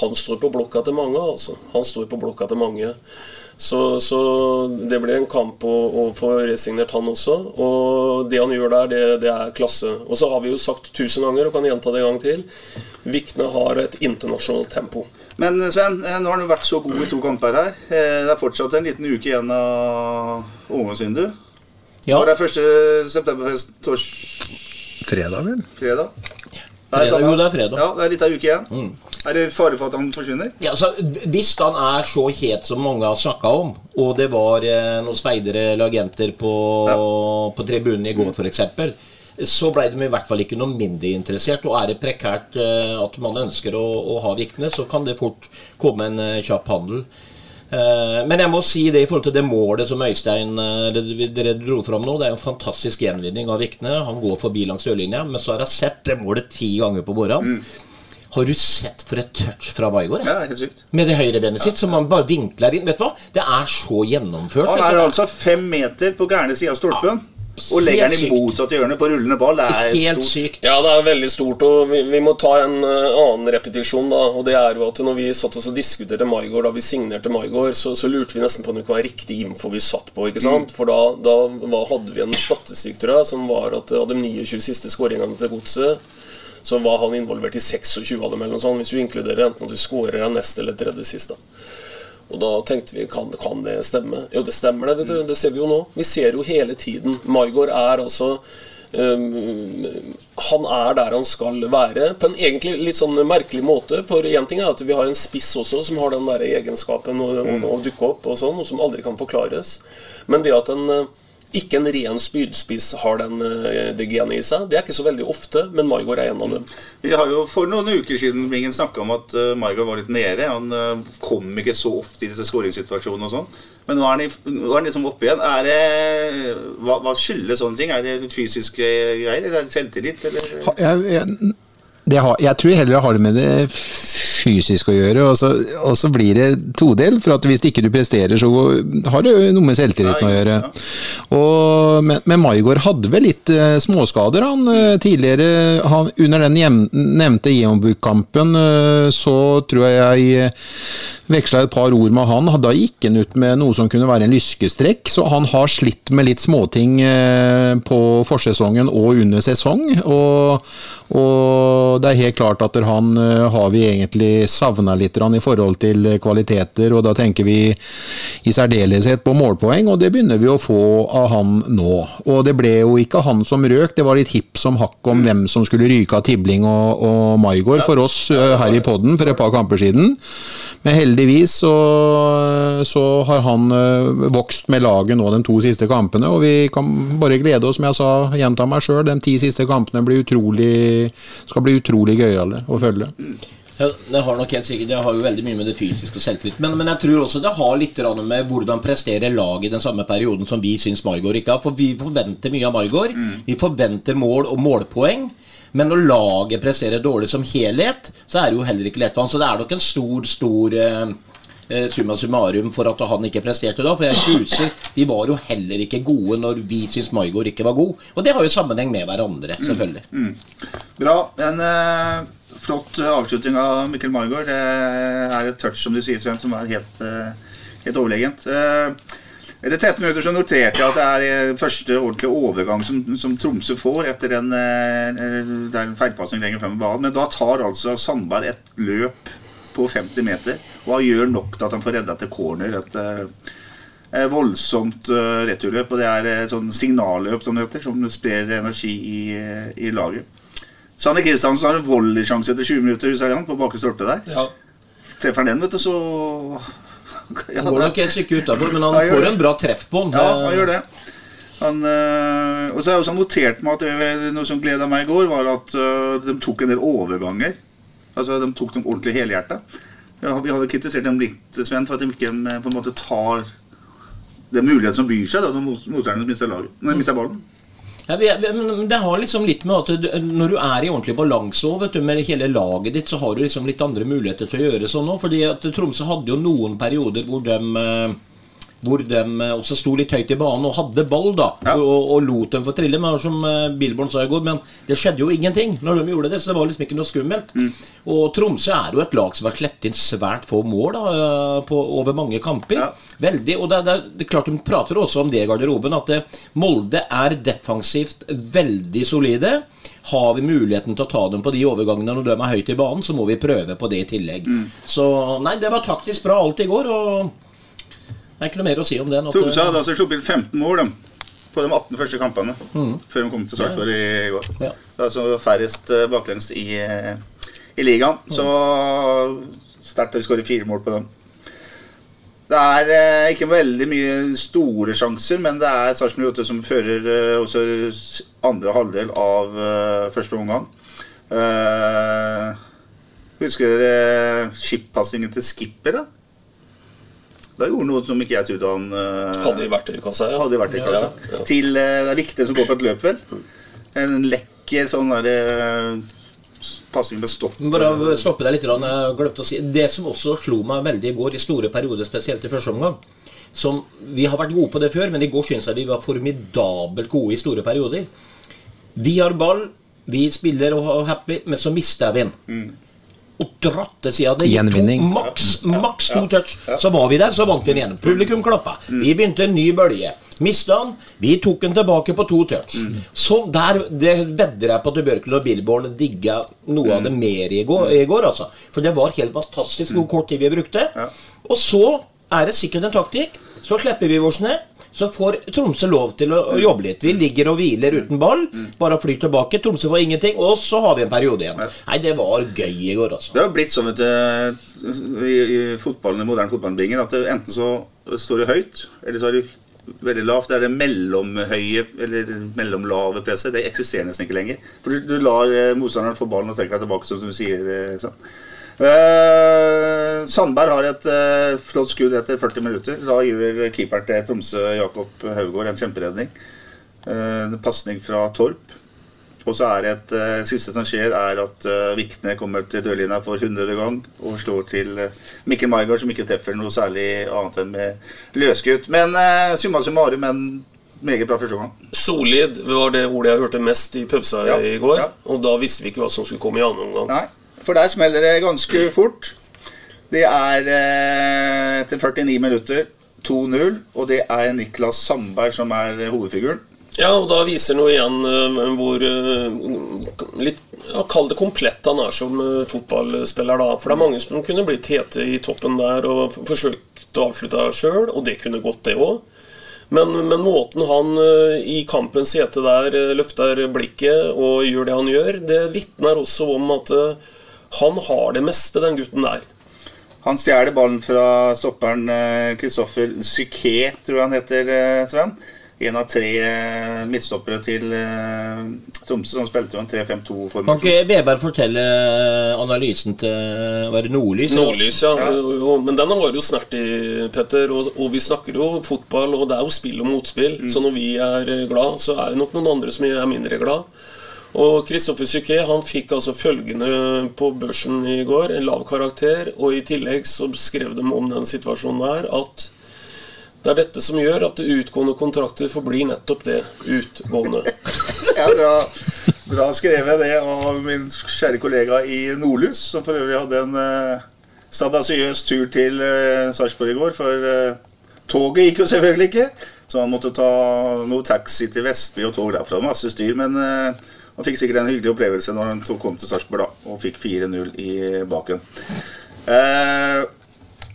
han står på blokka til mange, altså. Han står på blokka til mange. Så, så det blir en kamp å, å få resignert han også. Og det han gjør der, det, det er klasse. Og så har vi jo sagt tusen ganger, og kan gjenta det en gang til, Vikne har et internasjonalt tempo. Men Sven, eh, nå har han jo vært så god i to kamper her. Eh, Det er fortsatt en liten uke igjen av overgangsvinduet. Ja. Når er 1. september, forresten? Tors... Fredag, vel? Fredag? Fredag, samme- jo, det er fredag. Ja, det er litt av en uke igjen. Er det fare for at han forsvinner? Ja, altså, Hvis han er så het som mange har snakka om, og det var eh, noen speidere eller agenter på, på tribunen i går f.eks., så ble de i hvert fall ikke noe mindre interessert. Og er det prekært eh, at man ønsker å, å ha Vikne, så kan det fort komme en eh, kjapp handel. Eh, Men jeg må si det i forhold til det målet som Øystein eh, dere dro fram nå. Det er en fantastisk gjenvinning av Vikne. Han går forbi langs dørlinja, men så har jeg sett det målet ti ganger på morgenen. Har du sett for et touch fra Maigård? Ja, helt sykt. Med det høyrebenet sitt, som han bare vinkler inn. Vet du hva? Det er så gjennomført. Han er altså fem meter på gærne sida av stolpen. Og legger den i motsatt hjørne på rullende ball. Det er Helt stort. sykt. Ja, det er veldig stort, og vi, vi må ta en uh, annen repetisjon. da, og det er jo at når vi satt oss og diskuterte Maigård, da vi signerte Maigård, så, så lurte vi nesten på om det kunne være riktig info vi satt på. ikke sant? For da, da hadde vi en statistikk tror jeg, som var at av de 29 siste skåringene til Godset, så var han involvert i 26 av dem, eller noe sånt, hvis du inkluderer enten at du skårer en neste eller tredje sist. da. Og da tenkte vi kan, kan det stemme? Jo, det stemmer, det. vet du, Det ser vi jo nå. Vi ser jo hele tiden. Maigård er altså um, Han er der han skal være, på en egentlig litt sånn merkelig måte. For én ting er at vi har en spiss også som har den der egenskapen å, å, å dukke opp, og sånn, og som aldri kan forklares. Men det at en ikke en ren spydspiss har den, eh, det genet i seg, det er ikke så veldig ofte, men Margot er en av dem. Vi har jo For noen uker siden Bingen snakka om at uh, Margot var litt nede. Han eh, kom ikke så ofte i disse skåringssituasjonene og sånn. Men nå er han, i, nå er han liksom oppe igjen. Er det, hva, hva skyldes sånne ting? Er det fysiske greier, eller er det selvtillit? Eller? Jeg, jeg, det har, jeg tror heller jeg har det med det fysisk å gjøre, og så, og så blir det todel. For at hvis ikke du presterer, så har det noe med selvtilliten å gjøre. Og, men, men Maigård hadde vel litt uh, småskader han uh, tidligere. Han, under den hjem, nevnte Jeonbuk-kampen uh, så tror jeg jeg veksla et par ord med han. Da gikk han ut med noe som kunne være en lyskestrekk, så han har slitt med litt småting eh, på forsesongen og under sesong. Og, og det er helt klart at han eh, har vi egentlig savna litt i forhold til kvaliteter, og da tenker vi i særdeleshet på målpoeng, og det begynner vi å få av han nå. Og det ble jo ikke han som røk, det var litt hipp som hakk om hvem som skulle ryke av Tibling og, og Maigård for oss eh, her i podden for et par kamper siden. Men heldigvis så, så har han eh, vokst med laget nå de to siste kampene, og vi kan bare glede oss, som jeg sa, gjenta meg sjøl, de ti siste kampene utrolig, skal bli utrolig gøyale å følge. Ja, det har nok helt sikkert, det har jo veldig mye med det fysiske og selvtillit. Men, men jeg tror også det har litt med hvordan presterer laget i den samme perioden som vi syns Maigård ikke har. For vi forventer mye av Maigård. Vi forventer mål og målpoeng. Men når laget presterer dårlig som helhet, så er det jo heller ikke lett for han. Så det er nok en stor, stor eh, summa summarum for at han ikke presterte da. For jeg husker vi var jo heller ikke gode når vi syntes Maigård ikke var god. Og det har jo sammenheng med hverandre, selvfølgelig. Bra. En eh, flott avslutning av Mikkel Margaard. Det er et touch, som du sier, Sven, som er helt, eh, helt overlegent. Eh, etter 13 minutter så noterte jeg at det er eh, første ordentlige overgang som, som Tromsø får etter en, en, en feilpasning lenger frem i banen. Men da tar altså Sandberg et løp på 50 meter, og han gjør nok til at han får redda til corner. Et eh, eh, voldsomt eh, returløp, og det er et sånn signalløp som det heter, som sprer energi i, i laget. Sanne Kristiansen har en volleysjanse etter 20 minutter husker han, på bakre stolpe der. Ja. Treffer han den, vet du, så ja, Han går nok et stykke utafor, men han Ja, får en bra treff på den. Ja, han gjør det. Han, øh, og så har jeg også notert meg at det noe som gleda meg i går, var at øh, de tok en del overganger. Altså, De tok dem ordentlig helhjertet. Ja, vi har jo kritisert dem litt, Sven, for at de ikke øh, på en måte tar den muligheten som byr seg da, når mot- motstanderne mister laget- nei, mister ballen. Ja, men det har liksom litt med at når du er i ordentlig balanse vet du, med hele laget ditt, så har du liksom litt andre muligheter til å gjøre sånn òg. Tromsø hadde jo noen perioder hvor de eh, hvor de eh, også sto litt høyt i banen og hadde ball, da. Og, og lot dem få trille. Men som eh, Billborn sa i går, men det skjedde jo ingenting når de gjorde det. Så det var liksom ikke noe skummelt. Og Tromsø er jo et lag som har sluppet inn svært få mål da, eh, på, over mange kamper. Veldig, og det, det, det er klart De prater også om det i garderoben, at det, Molde er defensivt veldig solide. Har vi muligheten til å ta dem på de overgangene når de er høyt i banen, så må vi prøve på det i tillegg. Så nei, det var taktisk bra alt i går. og det er ikke noe mer å si om det. Tromsø hadde altså sluppet 15 mål de, på de 18 første kampene mm. før de kom til Sarpsborg i går. Ja. Altså færrest øh, baklengs i, øh, i ligaen. Så sterkt å skåre fire mål på dem. Det er eh, ikke veldig mye store sjanser, men det er Sarpsborg 8 som fører eh, også andre halvdel av eh, første omgang. Eh, husker dere chip-pasningen til Skipper? da? Da gjorde han noe som ikke jeg trodde han uh, Hadde i verktøykassa, ja. hadde i verktøykassa. Ja, ja. Til uh, det er viktig som går på et løp, vel. En lekker sånn derre passing med stopp. Bare stoppe deg litt. Jeg glemte å si Det som også slo meg veldig i går, i store perioder, spesielt i første omgang som, Vi har vært gode på det før, men i går syns jeg vi var formidabelt gode i store perioder. Vi har ball, vi spiller og er happy, men så mister vi den. Og dratt til sida. Det gikk maks, maks to touch. Så var vi der, så vant vi den igjen. Publikum klappa. Vi begynte en ny bølge. Mista han. Vi tok den tilbake på to touch. Så der det vedder jeg på at Bjørkel og Billborn digga noe av det mer i går, i går, altså. For det var helt fantastisk hvor kort tid vi brukte. Og så er det sikkert en taktikk. Så slipper vi oss ned. Så får Tromsø lov til å jobbe litt. Vi ligger og hviler uten ball. Bare fly tilbake. Tromsø får ingenting. Og så har vi en periode igjen. Nei, det var gøy i går, altså. Det har blitt sånn vet i, i fotballen, i moderne fotballbinger at det enten så står det høyt, eller så er det veldig lavt. Det er det mellomhøye eller mellomlave presset. Det eksisterer nesten ikke lenger. For du, du lar eh, motstanderen få ballen og trekke deg tilbake, som du sier. eh, sånn. Eh, Sandberg har et uh, flott skudd etter 40 minutter. Da gjør keeper til Tromsø, Jakob Haugård, en kjemperedning. Uh, en pasning fra Torp. Og så er det et eh, siste som skjer, er at uh, Vikne kommer til dørlinja for hundrede gang og slår til uh, Mikkel Maigard, som ikke treffer noe særlig annet enn med løskutt. Men uh, summa summarum en meget bra første gang. Solid var det ordet jeg hørte mest i pubsa Ja, i går. ja. Og da visste vi ikke hva som skulle komme i annen omgang. Nei, for der smeller det ganske fort. Det er eh, etter 49 minutter 2-0, og det er Niklas Sandberg som er hovedfiguren. Ja, og da viser jo igjen eh, hvor eh, litt Kall det komplett han er som fotballspiller, da. For det er mange som kunne blitt hete i toppen der og forsøkt å avslutte sjøl, og det kunne gått, det òg. Men, men måten han i kampens hete der løfter blikket og gjør det han gjør, det vitner også om at han har det meste, den gutten der. Han stjeler ballen fra stopperen Kristoffer Psyké, tror jeg han heter, eh, Sven. En av tre eh, midtstoppere til eh, Tromsø, som spilte jo en 3-5-2 Kan ikke Veberg fortelle analysen til Var det Nordlys? Nordlys, ja. Jo, jo, men den var jo snert i, Petter. Og, og vi snakker jo fotball, og det er jo spill og motspill. Så når vi er eh, glad, så er det nok noen andre som er mindre glad. Og Kristoffer Syke, han fikk altså følgende på børsen i går, en lav karakter. Og i tillegg så skrev de om den situasjonen der at det er dette som gjør at utgående kontrakter forblir nettopp det utgående. Ja, bra, bra skrevet det av min kjære kollega i Nordlys, som for øvrig hadde en uh, stabasiøs tur til uh, Sarpsborg i går. For uh, toget gikk jo selvfølgelig ikke, så han måtte ta noe taxi til Vestby og tog derfra. Masse styr, men eh, han fikk sikkert en hyggelig opplevelse når han kom til Sarpsborg og fikk 4-0 i baken. Eh,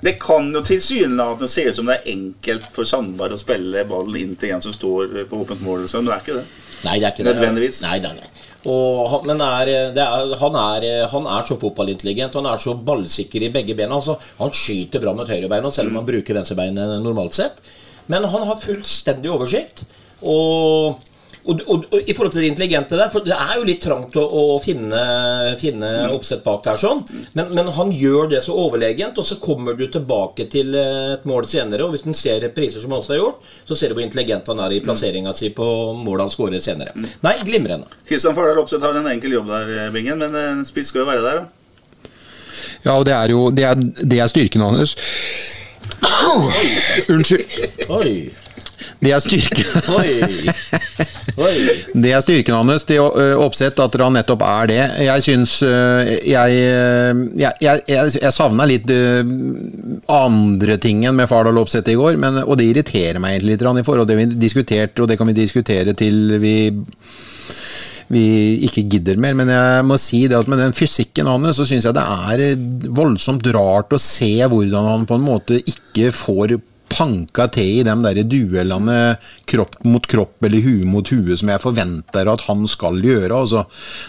det kan jo tilsynelatende se ut som det er enkelt for Sandberg å spille ballen inn til en som står på åpent mål, men det er ikke det. Nei, det er ikke det. Nødvendigvis. Nei, nei, nei. Og han, men er, det er, han, er, han er så fotballintelligent. Han er så ballsikker i begge bena. Altså, han skyter bra med høyrebeinet, selv om han bruker venstrebeinet normalt sett. Men han har fullstendig oversikt. Og, og, og, og i forhold til det intelligente der For det er jo litt trangt å, å finne, finne oppsett bak der, sånn. Men, men han gjør det så overlegent, og så kommer du tilbake til et mål senere. Og hvis du ser repriser som han også har gjort, så ser du hvor intelligent han er i plasseringa si på målet han skårer senere. Nei, glimrende. Kristian Fardal Opseth har en enkel jobb der, eh, Bingen, men en spiss skal jo være der, da. Ja, og det er jo det er, det er styrken hans. Unnskyld. Oi. Det er styrken. Det er styrken hans, ø, oppsett, at han nettopp er det. Jeg syns Jeg, ø, jeg, jeg, jeg, jeg savna litt ø, andre tingen med Fardal Opseth i går, men, og det irriterer meg egentlig litt i forhold til det vi diskuterte, og det kan vi diskutere til vi vi ikke gidder mer, men jeg må si det at med den fysikken hans, så syns jeg det er eh, voldsomt rart å se hvordan han på en måte ikke får panka til i de der duellene kropp mot kropp eller hue mot hue som jeg forventer at han skal gjøre. Altså,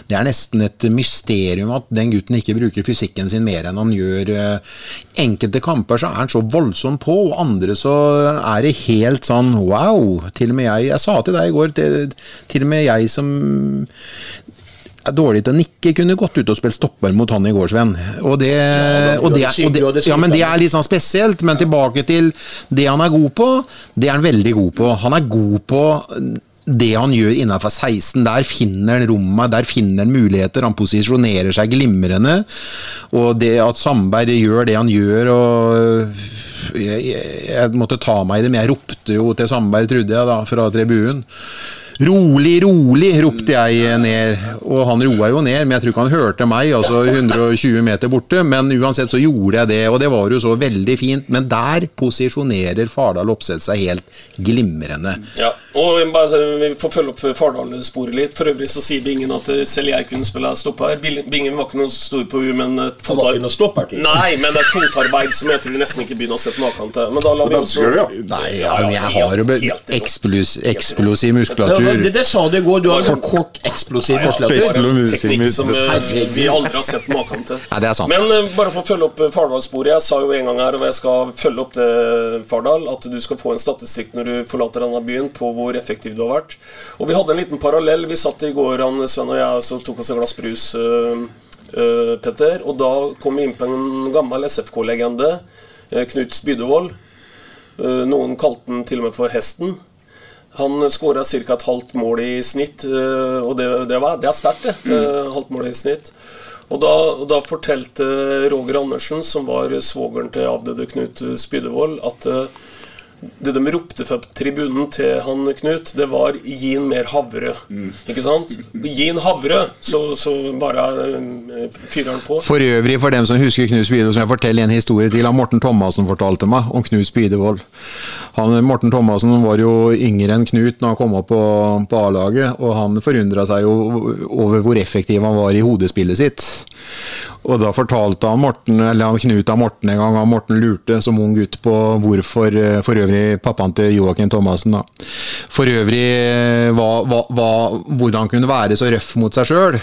det er nesten et mysterium at den gutten ikke bruker fysikken sin mer enn han gjør. eh, Enkelte kamper så er han så voldsom på, og andre så er det helt sånn wow. Til og med jeg Jeg sa til deg i går, til, til og med jeg som er dårlig til å nikke, kunne gått ut og spilt stopper mot han i går, Sven. Og det, og det, og det, sykt- du ja, men det er litt sånn spesielt. Men tilbake til det han er god på. Det er han veldig god på. Han er god på det han gjør innenfor 16. Der finner han rommet, der finner han muligheter. Han posisjonerer seg glimrende. Og det at Sandberg gjør det han gjør og jeg, jeg, jeg måtte ta meg i det, men jeg ropte jo til Sandberg, trodde jeg, da, fra tribunen. Rolig, rolig, ropte jeg ned. Og han roa jo ned, men jeg tror ikke han hørte meg, altså 120 meter borte. Men uansett så gjorde jeg det, og det var jo så veldig fint. Men der posisjonerer Fardal Opseth seg helt glimrende. Ja, og bare, Vi får følge opp Fardal-sporet litt. For øvrig så sier Bingen at eh, selv jeg kunne spille stopper. Bingen var ikke noe stor på U, men et stopper til. Nei, men det er fotarbeid som jeg tror vi nesten ikke begynner å sette maken til. Men da lar vi også? Nei, ja, men jeg har jo eksplus, eksplosiv muskulatur. Det, det sa du i går. Du har en kort, eksplosiv. Eksplosiv. Teknikk som eh, vi aldri har sett maken til. Nei, det er sant. Men eh, bare for å følge opp eh, Fardal-sporet. Jeg sa jo en gang her, og jeg skal følge opp det, Fardal, at du skal få en statistikk når du forlater denne byen på hvor effektiv du har vært. Og vi hadde en liten parallell. Vi satt i går, han, Sven og jeg, så tok oss et glass brus, eh, Uh, Petter. Og da kom vi inn på en gammel SFK-legende, Knut Spydevold. Uh, Noen kalte den til og med for Hesten. Han skåra ca. et halvt mål i snitt, eh, og det, det, var, det er sterkt, det. Mm. Halvt mål i snitt. Og da, og da fortalte Roger Andersen, som var svogeren til avdøde Knut Spydevold, at eh, det de ropte fra tribunen til han Knut, det var 'gi han mer havre'. Ikke sant? Gi han havre, så, så bare eh, fyrer han på. For øvrig, for dem som husker Knut Spydevold, som jeg forteller en historie til. Han Morten Thomassen fortalte meg om Knut Spydevold. Han, Morten Thomassen var jo yngre enn Knut når han kom opp på, på A-laget, og han forundra seg jo over hvor effektiv han var i hodespillet sitt. Og da fortalte han Morten, eller han Knut av Morten en gang, han Morten lurte som ung gutt på hvorfor eh, for øvrig pappaen til Joakim Thomassen da. For øvrig eh, hva, hva, hva, hvordan han kunne være så røff mot seg sjøl.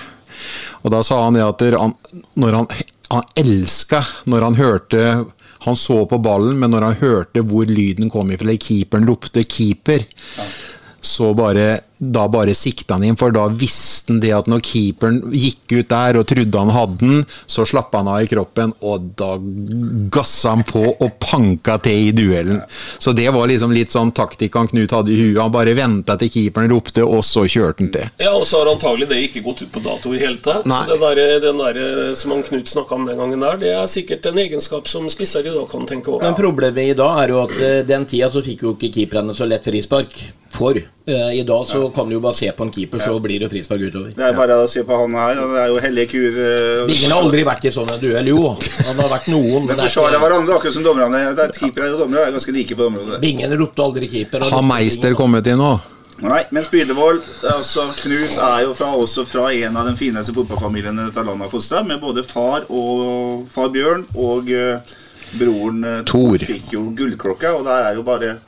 Og da sa han det at han, når han, han elska når han hørte Han så på ballen, men når han hørte hvor lyden kom ifra, eller keeperen ropte 'keeper', så bare, da bare sikta han inn, for da visste han det at når keeperen gikk ut der og trodde han hadde den, så slapp han av i kroppen, og da gassa han på og panka til i duellen. Så det var liksom litt sånn taktikk han Knut hadde i huet. Han bare venta til keeperen ropte, og så kjørte han til. Ja, og så har antagelig det ikke gått ut på dato i hele tatt. Nei. Så det der, den der som han Knut snakka om den gangen der, det er sikkert en egenskap som spisser i dag kan tenke over. Men problemet i dag er jo at eh, den tida så fikk jo ikke keeperne så lett frispark. For eh, i dag så kan du jo bare se på en keeper, så blir det frispark utover. Det er bare å se på han her. Det er jo hellige kur. eh, Bingen har aldri vært i sånn en duell, jo. Han har vært noen, men er forsvarer ikke hverandre, akkurat som dommerne. Det er Keepere og dommere er ganske like på det området. Bingen ropte aldri keeper. Har Meister kommet inn nå? Nei, men Spydevold altså Knut er jo fra, også fra en av de fineste fotballfamiliene dette landet har fostra, med både far og far Bjørn og uh, broren uh, Tor. fikk jo gullklokka, og der er jo bare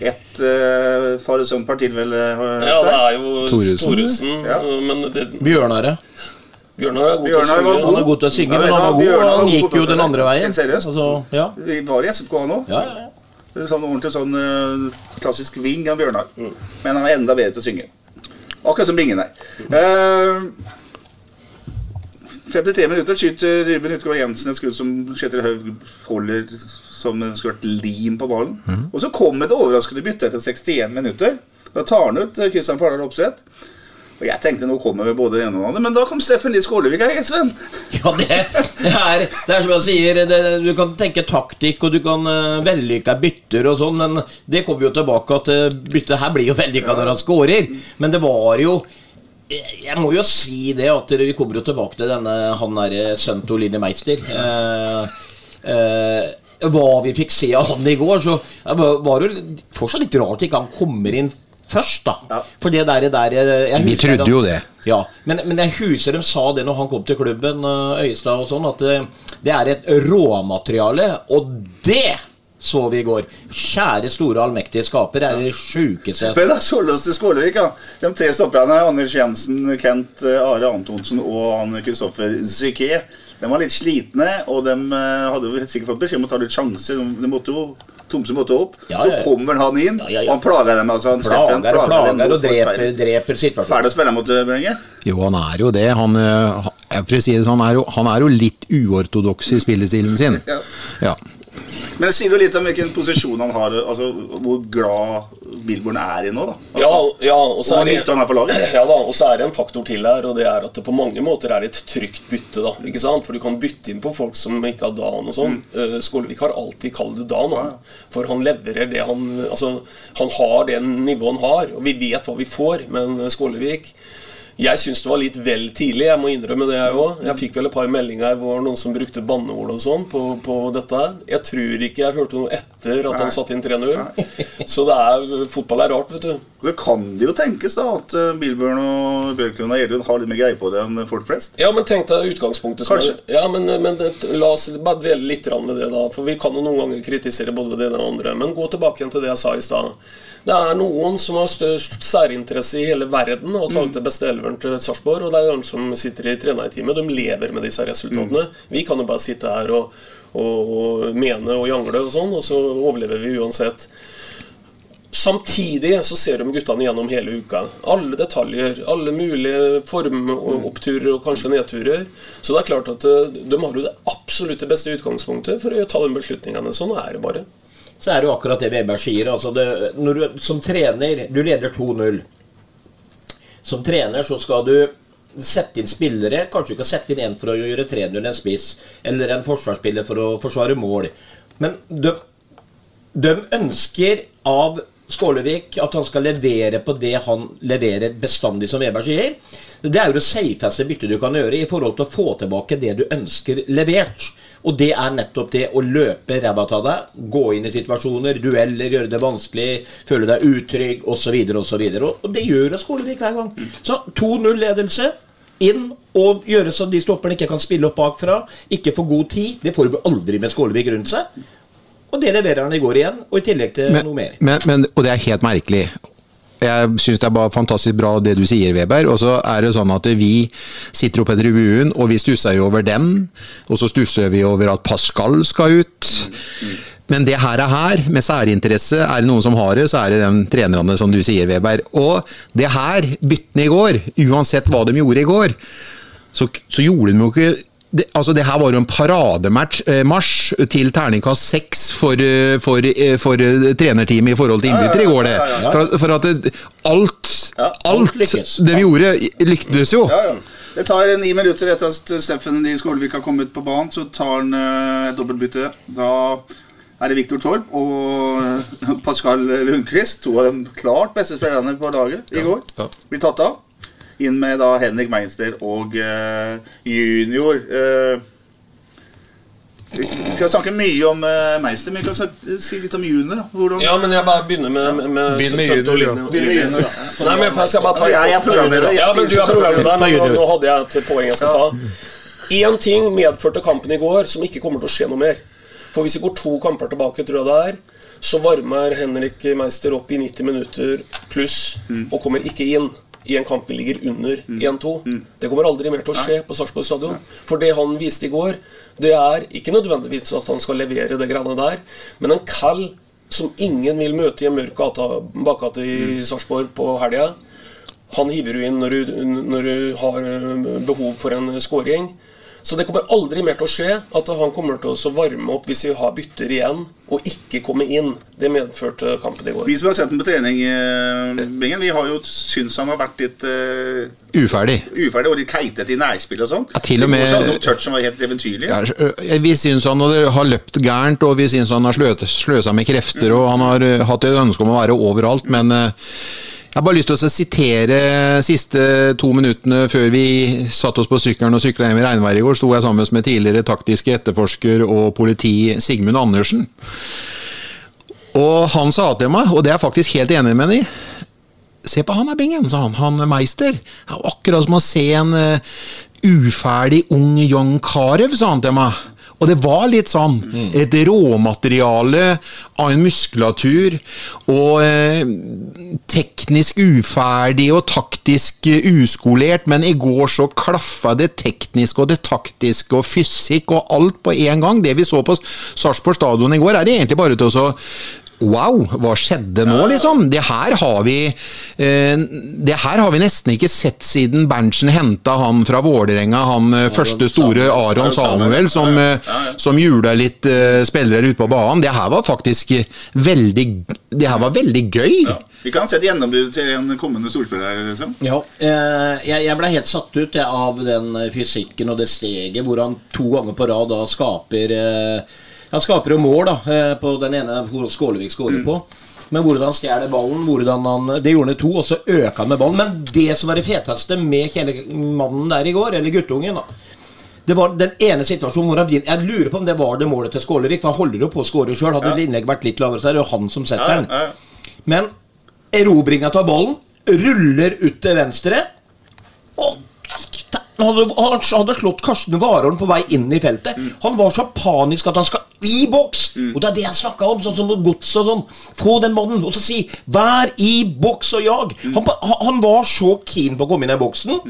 ett uh, far og sønn-par til, vel? eh, Ja, det er jo Thoresen. Thoresen, Ja. det, Bjørnare. Bjørnar er god til å Bjørnar var synge. Han er god til å synge, Ja, men han var god, Bjørnar og han gikk jo den andre veien. Seriøst. Altså, ja. Vi var i SFK nå. Ja, ja, ja. Sånn ordentlig sånn uh, klassisk wing av Bjørnar. Men han er enda bedre til å synge. Akkurat som Bingen der. Uh, 53 minutter skyter Ruben Utgaard Jensen et skudd som Kjetil Haug holder som det skulle vært lim på ballen. Og så kom et overraskende bytte etter 61 minutter. Da tar han ut eh, Kristian Fardal Opseth. Og jeg tenkte nå kommer vi både det ene og det andre, men da kom Steffen Lie Skålevik her, Sven. Ja, det, det, er, det er som jeg sier, det, du kan tenke taktikk og du kan uh, vellykka bytter og sånn, men det kommer jo tilbake at uh, byttet her blir jo vellykka når han skårer. Men det var jo jeg må jo si det at vi kommer jo tilbake til denne han derre sønnen til Line Meister. Eh, eh, hva vi fikk se av han i går, så var var det fortsatt litt rart ikke han kommer inn først, da. Ja. For det der, der jeg Vi trodde jo det. ja, men, men jeg husker de sa det når han kom til klubben, øh, Øyestad og sånn, at øh, det er et råmateriale, og det så vi i går. Kjære store allmektige skaper, det er det sjukeste Men da så til Skålevik, da. De tre stopperne, Anders Jensen, Kent eh, Are Antonsen og Anne Kristoffer Zyké, de var litt slitne, og de eh, hadde jo sikkert fått beskjed om å ta litt sjanser. De de måtte jo Tomse måtte opp. Ja, Så ja, Så kommer han inn, Ja, ja, ja. og han plager dem. altså han Steffen plager og plager dem plager og dreper, dreper situasjonen. Ferdig å spille mot eh, Brønge? Jo, han er jo det. Han, eh, jeg får si det sånn, han, er jo, han er jo litt uortodoks i spillestilen sin. Ja. Men det sier jo litt om hvilken posisjon han har, altså hvor glad Billborn er i nå, da. Altså, Ja, ja, og så er det han på laget. Ja er det en faktor til her, og det er at det på mange måter er et trygt bytte. da, ikke sant? For du kan bytte inn på folk som ikke har Dan og sånn. Mm. Skålevik har alltid kalt det Dan, han. for han leverer det han Altså, han har det nivået han har, og vi vet hva vi får, men Skålevik jeg syns det var litt vel tidlig, jeg må innrømme det, jeg òg. Jeg fikk vel et par meldinger hvor noen som brukte banneord og sånn på, på dette. Jeg tror ikke jeg hørte noe etter at han satte inn 3-0. Så det er, fotball er rart, vet du. Så kan det jo tenkes da at Bilbjørn og Bjørklund og Edlund har litt mer greie på det enn folk flest. Ja, men tenk deg utgangspunktet som Kanskje. er, Ja, men, men det, la oss bare dvele litt ved det, da. For vi kan jo noen ganger kritisere både det ene og andre. Men gå tilbake igjen til det jeg sa i stad. Det er noen som har størst særinteresse i hele verden og tar ut det beste elveren til Sarpsborg, og det er de som sitter i trenerteamet. De lever med disse resultatene. Vi kan jo bare sitte her og, og, og mene og jangle og sånn, og så overlever vi uansett. Samtidig så ser de guttene gjennom hele uka. Alle detaljer, alle mulige formoppturer og kanskje nedturer. Så det er klart at eh, de har jo det absolutte beste utgangspunktet for å ta de beslutningene. Sånn er det bare. så er det jo akkurat det Veberg sier. Altså det, når du som trener Du leder 2-0. Som trener så skal du sette inn spillere. Kanskje du kan sette inn en for å gjøre 3-0 en spiss, eller en forsvarsspiller for å forsvare mål. Men de, de ønsker av Skålevik at han skal levere på det han leverer bestandig, som Weber sier. Det er jo det safeste byttet du kan gjøre i forhold til å få tilbake det du ønsker levert. Og det er nettopp det å løpe ræva av deg, gå inn i situasjoner, dueller, gjøre det vanskelig, føle deg utrygg osv. osv. Og det gjør Skålevik hver gang. Så 2-0-ledelse. Inn og gjøre så de stopperne ikke kan spille opp bakfra. Ikke få god tid. Det får du aldri med Skålevik rundt seg. Og det leverer han i går igjen, og i tillegg til men, noe mer. Men, men, og det er helt merkelig. Jeg syns det er bare fantastisk bra det du sier, Weber. Og så er det sånn at vi sitter oppe på tribunen, og vi stusser jo over den. Og så stusser vi over at Pascal skal ut. Men det her er her, med særinteresse. Er det noen som har det, så er det den trenerne, som du sier, Weber. Og det her, byttene i går, uansett hva de gjorde i går, så, så gjorde de jo ikke det, altså det her var jo en parademarsj eh, til terningkast seks for, eh, for, eh, for trenerteamet i forhold til innbytter i går. det. For, for at det, alt, alt det vi gjorde, lyktes jo. Det tar ni minutter etter at Steffen i Skålevik har kommet på banen, så tar han et dobbeltbytte. Da er det Viktor Torp og eh, Pascal Lundqvist, to av de klart beste spillerne på laget i går, blir tatt av. Inn med da Henrik Meinster og uh, junior. Uh, vi kan snakke mye om uh, Meister, men vi kan snakke, si litt om junior. Hvordan, Ja, men jeg bare begynner med, med, Begynn med junior, ja. Begynn med junior, da. Nei, men jeg skal bare ta Ja, jeg er programleder, Ja, men du er programleder, men nå, nå hadde jeg et poeng jeg skal ta. Én ting medførte kampen i går som ikke kommer til å skje noe mer. For hvis vi går to kamper tilbake, tror jeg det er, så varmer Henrik Meister opp i 90 minutter pluss og kommer ikke inn i en kamp vi ligger under 1-2. Det kommer aldri mer til å skje på Sarpsborg stadion. For det han viste i går, det er ikke nødvendigvis at han skal levere det greiene der, men en kall som ingen vil møte i en mørk bakgate i Sarpsborg på helga. Han hiver du inn når du, når du har behov for en scoring. Så det kommer aldri mer til å skje at han kommer til å varme opp hvis vi har bytter igjen, og ikke komme inn. Det medførte kampen i går. Vi som har sett ham på trening, eh, Bingen, vi har jo syns han har vært litt uh, Uferdig. uferdig og litt keitete i nærspill og sånn. Ja, til og med- noen touch som var helt eventyrlig. Ja, vi syns han har løpt gærent, og vi syns han har sløsa med krefter, og han har hatt et ønske om å være overalt, men øh, jeg har bare lyst til å sitere siste to minuttene før vi satte oss på sykkelen og sykla hjem i regnværet i går, sto jeg sammen med tidligere taktiske etterforsker og politi Sigmund Andersen. Og han sa til meg, og det er jeg faktisk helt enig med ham i Se på han er Bingen, sa han. Han Meister. Det er akkurat som å se en eh, uferdig ung young Carew, sa han til meg. Og det var litt sånn. Et råmateriale av en muskulatur. Og eh, teknisk uferdig og taktisk eh, uskolert, men i går så klaffa det tekniske og det taktiske og fysikk og alt på en gang. Det vi så på Sarpsborg stadion i går, er egentlig bare til å så Wow, hva skjedde nå, liksom? Det her har vi eh, Det her har vi nesten ikke sett siden Berntsen henta han fra Vålerenga, han eh, første store Aron Samuel, som, eh, som jula litt spillere ute på banen. Det her var faktisk veldig Det her var veldig gøy. Vi kan se et gjennombrudd til en kommende storspiller. Liksom. Ja, eh, jeg, jeg ble helt satt ut av den fysikken og det steget hvor han to ganger på rad da skaper eh, Han skaper jo mål da, eh, på den ene hvor Skålevik skårer på. Men hvordan han stjeler ballen, hvordan han Det gjorde han i to, og så øker han med ballen. Men det som var det feteste med kjellemannen der i går, eller guttungen, da det var den ene situasjonen hvor han vinner Jeg lurer på om det var det målet til Skålevik, for han holder jo på å skåre sjøl. Hadde Ja. innlegget vært litt lavere, så er det jo han som setter den. ja, ja. Men erobringa av ballen ruller ut til venstre. Og han hadde, han hadde slått Karsten Warholm på vei inn i feltet. Han var så panisk at han skal i boks! Og det er det jeg snakka om. Sånn som gods og sånn. Få den mannen og så si 'vær i boks og jag'. Han, han var så keen på å komme inn i boksen.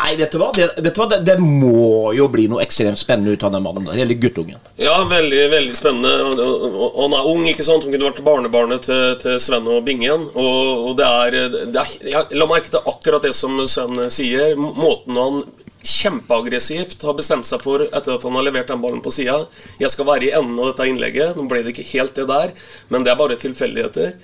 Nei, vet du hva? Det, vet du hva? Det, det må jo bli noe ekstremt spennende ut av den mannen der. Eller guttungen. Ja, veldig veldig spennende. Og, og, og han er ung, ikke sant? Han kunne vært barnebarnet til, til Sven og Bingen. Og, og det er, det er Jeg la merke til akkurat det som Sven sier. Måten han kjempeaggressivt har bestemt seg for, etter at han har levert den ballen på sida Jeg skal være i enden av dette innlegget. Nå ble det ikke helt det der, men det er bare tilfeldigheter.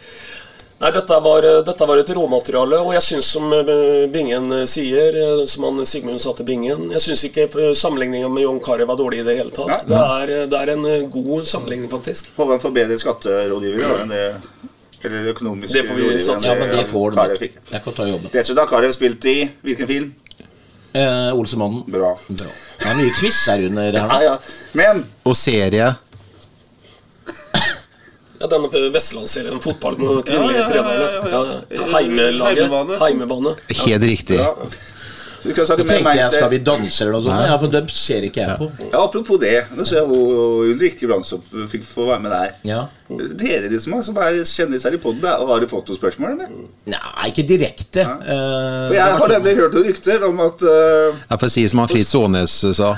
Nei, dette var, dette var et råmateriale, og jeg syns som eh, Bingen sier, eh, som han Sigmund sa til Bingen Jeg syns ikke eh, sammenligninga med John Carew var dårlig i det hele tatt. Det er, det er en eh, god sammenligning, faktisk. Får han får bedre skatterådgiver da, enn det Eller økonomiske Det får vi satse på. Ja, men det får det. Dessuten har Carew spilt i hvilken film? Eh, Olsemannen. Bra. Bra. Det er mye quiz her under her Ja, ja. Men Og serie. Ja, denne Vestlandsserien fotball med kvinnelige Ja, ja, ja, ja, ja. trenere. Ja, Heimelaget. Heimebane. Heimebane. Helt riktig. Vi kan snakke med jeg, skal vi danse eller noe sånt? Ja, for dem ser ikke jeg på. Ja, apropos det. Nå ser jeg hun Ulrikke Brandstopp fikk få være med der. Ja. Dere liksom, som er kjendiser i poden, har du fått noen spørsmål? eller? Nei, ikke direkte. Ja. For Jeg har nemlig hørt noen rykter om at uh, Jeg får si som han Fritz Aanes sa.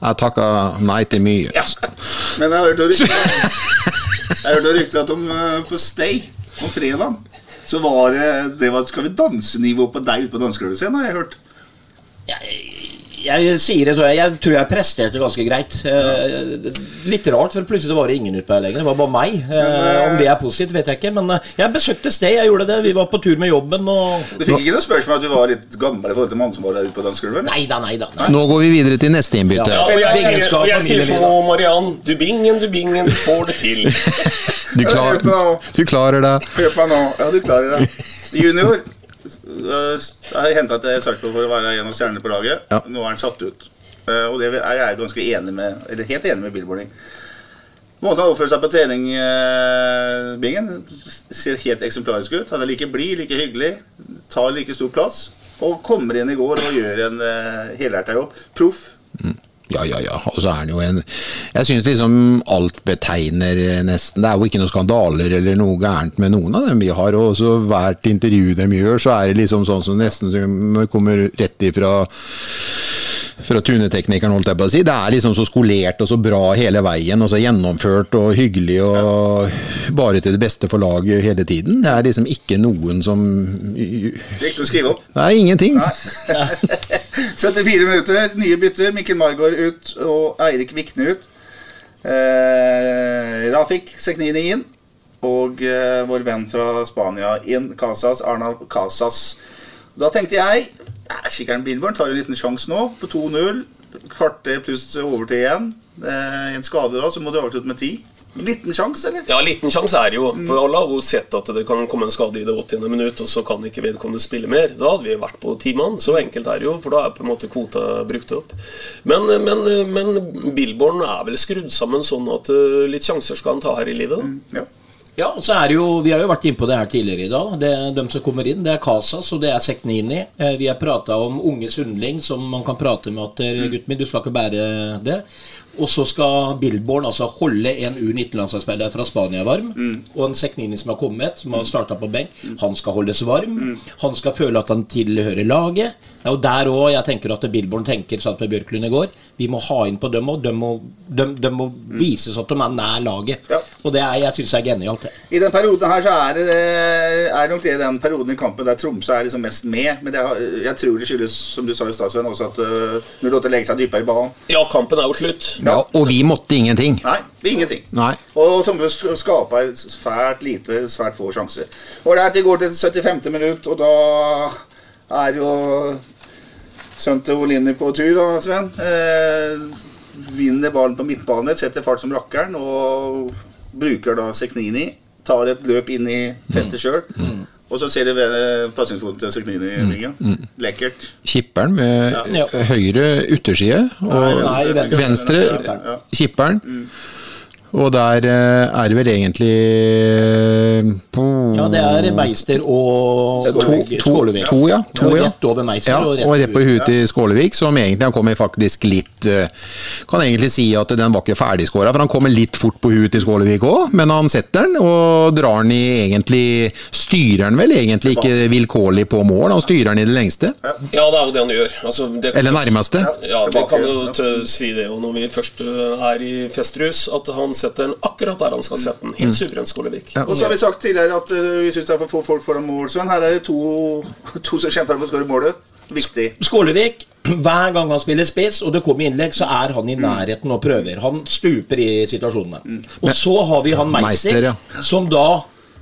Jeg takker nei til mye. Ja. Men jeg har hørt noen rykter Jeg har hørt noen rykter at om uh, på Stay om fredag så var det det var Skal vi danse-nivå på deg ute på dansegulvet, har jeg hørt. Jeg sier det så jeg, jeg tror jeg presterte ganske greit. Eh, litt rart, for plutselig var det ingen ute der lenger. Det var bare meg. Eh, om det er positivt, vet jeg ikke. Men eh, jeg besøkte sted, jeg gjorde det. Vi var på tur med jobben og Du fikk ikke noe spørsmål at du var litt gammel i forhold til mannen som var der ute på dansegulvet? Nei da, nei da. Nei. Nå går vi videre til neste innbytte. Ja, og jeg sier, så og jeg sier som Mariann Du bingen, du bingen, du får det til. Du, klar, du klarer det. Hør på nå. Ja, du klarer det. Junior øh, jeg har henta til Sarpsborg for å være en av stjernene på laget. Ja. Nå er han satt ut. Eh, Og det er jeg ganske enig med Eller helt enig med Billboarding. Måten han oppfører seg på trening, eh, Bingen, ser helt eksemplarisk ut. Han er like blid, like hyggelig, tar like stor plass. Og kommer inn i går og gjør en uh, helhjerta jobb. Proff. Ja, ja, ja. Og så er han jo en Jeg syns liksom alt betegner eh, nesten Det er jo ikke noen skandaler eller noe gærent med noen av dem vi har. Og så hvert intervju de gjør, så er det liksom sånn som nesten som kommer rett ifra fra tuneteknikeren, holdt jeg på å si. Det er liksom så skolert og så bra hele veien, og så gjennomført og hyggelig og bare til det beste for laget hele tiden. Det er liksom ikke noen som Riktig å skrive opp. Nei, ingenting. ingenting. 74 minutter, nye bytter. Mikkel Margaard ut og Eirik Vikne ut. Eh, Rafik Seknini inn. Og eh, vår venn fra Spania inn. Casas, Arna Casas. Da tenkte jeg eh, Kikkeren Billborn tar en liten sjanse nå, på 2-0. Kvarter pluss overtid igjen. Eh, en skade da, så må du avslutte med 10. Liten sjanse, eller? Ja, liten sjanse er det jo. For alle har jo sett at det kan komme en skade i det 80. minutt, og så kan ikke vedkommende spille mer. Da hadde vi vært på ti mann. Så enkelt er det jo, for da er på en måte kvota brukt opp. Men, men, men Billborn er vel skrudd sammen sånn at eh, litt sjanser skal han ta her i livet. Da. Ja. Ja, og så er det jo, Vi har jo vært inne på det her tidligere i dag. Det, de som kommer inn, det er Casas og det er Seknini. Eh, vi har prata om unge Sundling, som man kan prate med at eh, gutten min, du skal ikke bære det. Og så skal Billborn altså holde en U19-landslagsspiller fra Spania varm. Og en Seknini som har kommet, som har starta på benk, han skal holdes varm. Han skal føle at han tilhører laget. Og er der òg jeg tenker at Billborn tenker sånn med Bjørklund i går. Vi må ha inn på dem òg. De, må- de, de må vises at de er nær laget. Ja. Og det er, jeg syns er genialt. det. I den perioden her så er det er nok det den perioden i kampen der Tromsø er liksom mest med. Men det, jeg tror det skyldes, som du sa i stad, også at uh, 08 legger seg dypere i banen. Ja, kampen er jo slutt. Ja, og vi måtte ingenting. Nei, vi ingenting. Nei. Og Tomre skaper svært lite, svært få sjanser. Ålreit, vi går til 75. minutt, og da er jo til Olini på tur, da, Sven. Eh, vinner ballen på midtbane, setter fart som rakkeren, og bruker da Seknini. Tar et løp inn i feltet sjøl. Og så ser du pasningsfoten til Seknini i ringen. Lekkert. Kipperen med Ja. høyre ytterside og Nei, venstre. venstre Ja. Og der eh, er det vel egentlig eh, Ja, det er Meister og Skålevik. to, to, ja. To, ja. rett over Meister. Ja, og rett og rett på huet til Skålevik, som egentlig han kommer faktisk litt eh, Kan egentlig si at den var ikke ferdigskåra, for han kommer litt fort på huet til Skålevik òg, men han setter den og drar den i egentlig Styrer den vel egentlig ikke vilkårlig på mål, han styrer den i det lengste. Ja, det er jo det han gjør. Altså, det Eller nærmeste. Ja, vi kan jo si det jo når vi først er i festrus, at han setter den akkurat der han skal sette den. Helt suverent, Skålevik. Og så har vi sagt tidligere at uh, vi syns det er for få folk foran mål, Sven. Her er det to, to som kjemper om å skåre målet. Viktig. Skålevik hver gang han spiller spiss, og det kommer innlegg, så er han i nærheten og prøver. Han stuper i situasjonene. Og så har vi han Meister, Meister, ja. som da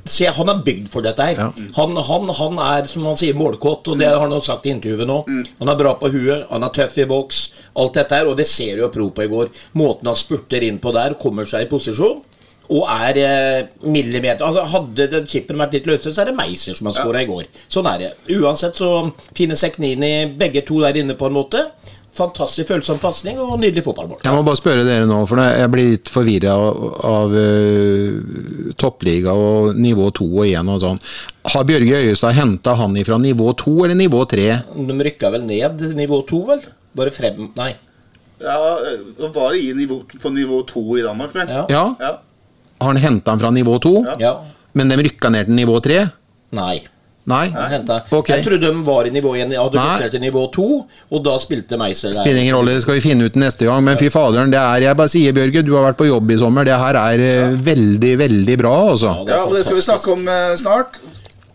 Se, han er bygd for dette her. Han, han, han er, som han sier, målkåt, og det har han jo sagt i intervjuet nå. Han er bra på huet, han er tøff i boks, alt dette her, og det ser du jo pro på i går. Måten han spurter inn på der, kommer seg i posisjon. Og er eh, millimeter altså Hadde den chipen vært litt løsere, så er det Meiser som har skåra i går. Sånn er det. Uansett så finner Seknini begge to der inne på en måte. Fantastisk følsom pasning og nydelig fotballmål. Jeg må bare spørre dere nå, for jeg blir litt forvirra av, av uh, toppliga og nivå 2 og 1 og sånn. Har Bjørge Øyestad henta han ifra nivå 2 eller nivå 3? De rykka vel ned nivå 2, vel? Bare frem Nei. Ja, var det i nivå, på nivå 2 i Danmark, vel? Ja. Ja. Ja. Har han henta han fra nivå 2? Ja. Men de rykka ned til nivå 3? Nei. Nei? Han okay. Ok. Jeg trodde de var i nivå 1, hadde gått til nivå 2, og da spilte Meisel der. Spiller ingen rolle, det skal vi finne ut neste gang. Men fy faderen, det er Jeg bare sier, Bjørge, du har vært på jobb i sommer. Det her er ja. veldig, veldig bra, altså. Ja, og det skal vi snakke om uh, snart.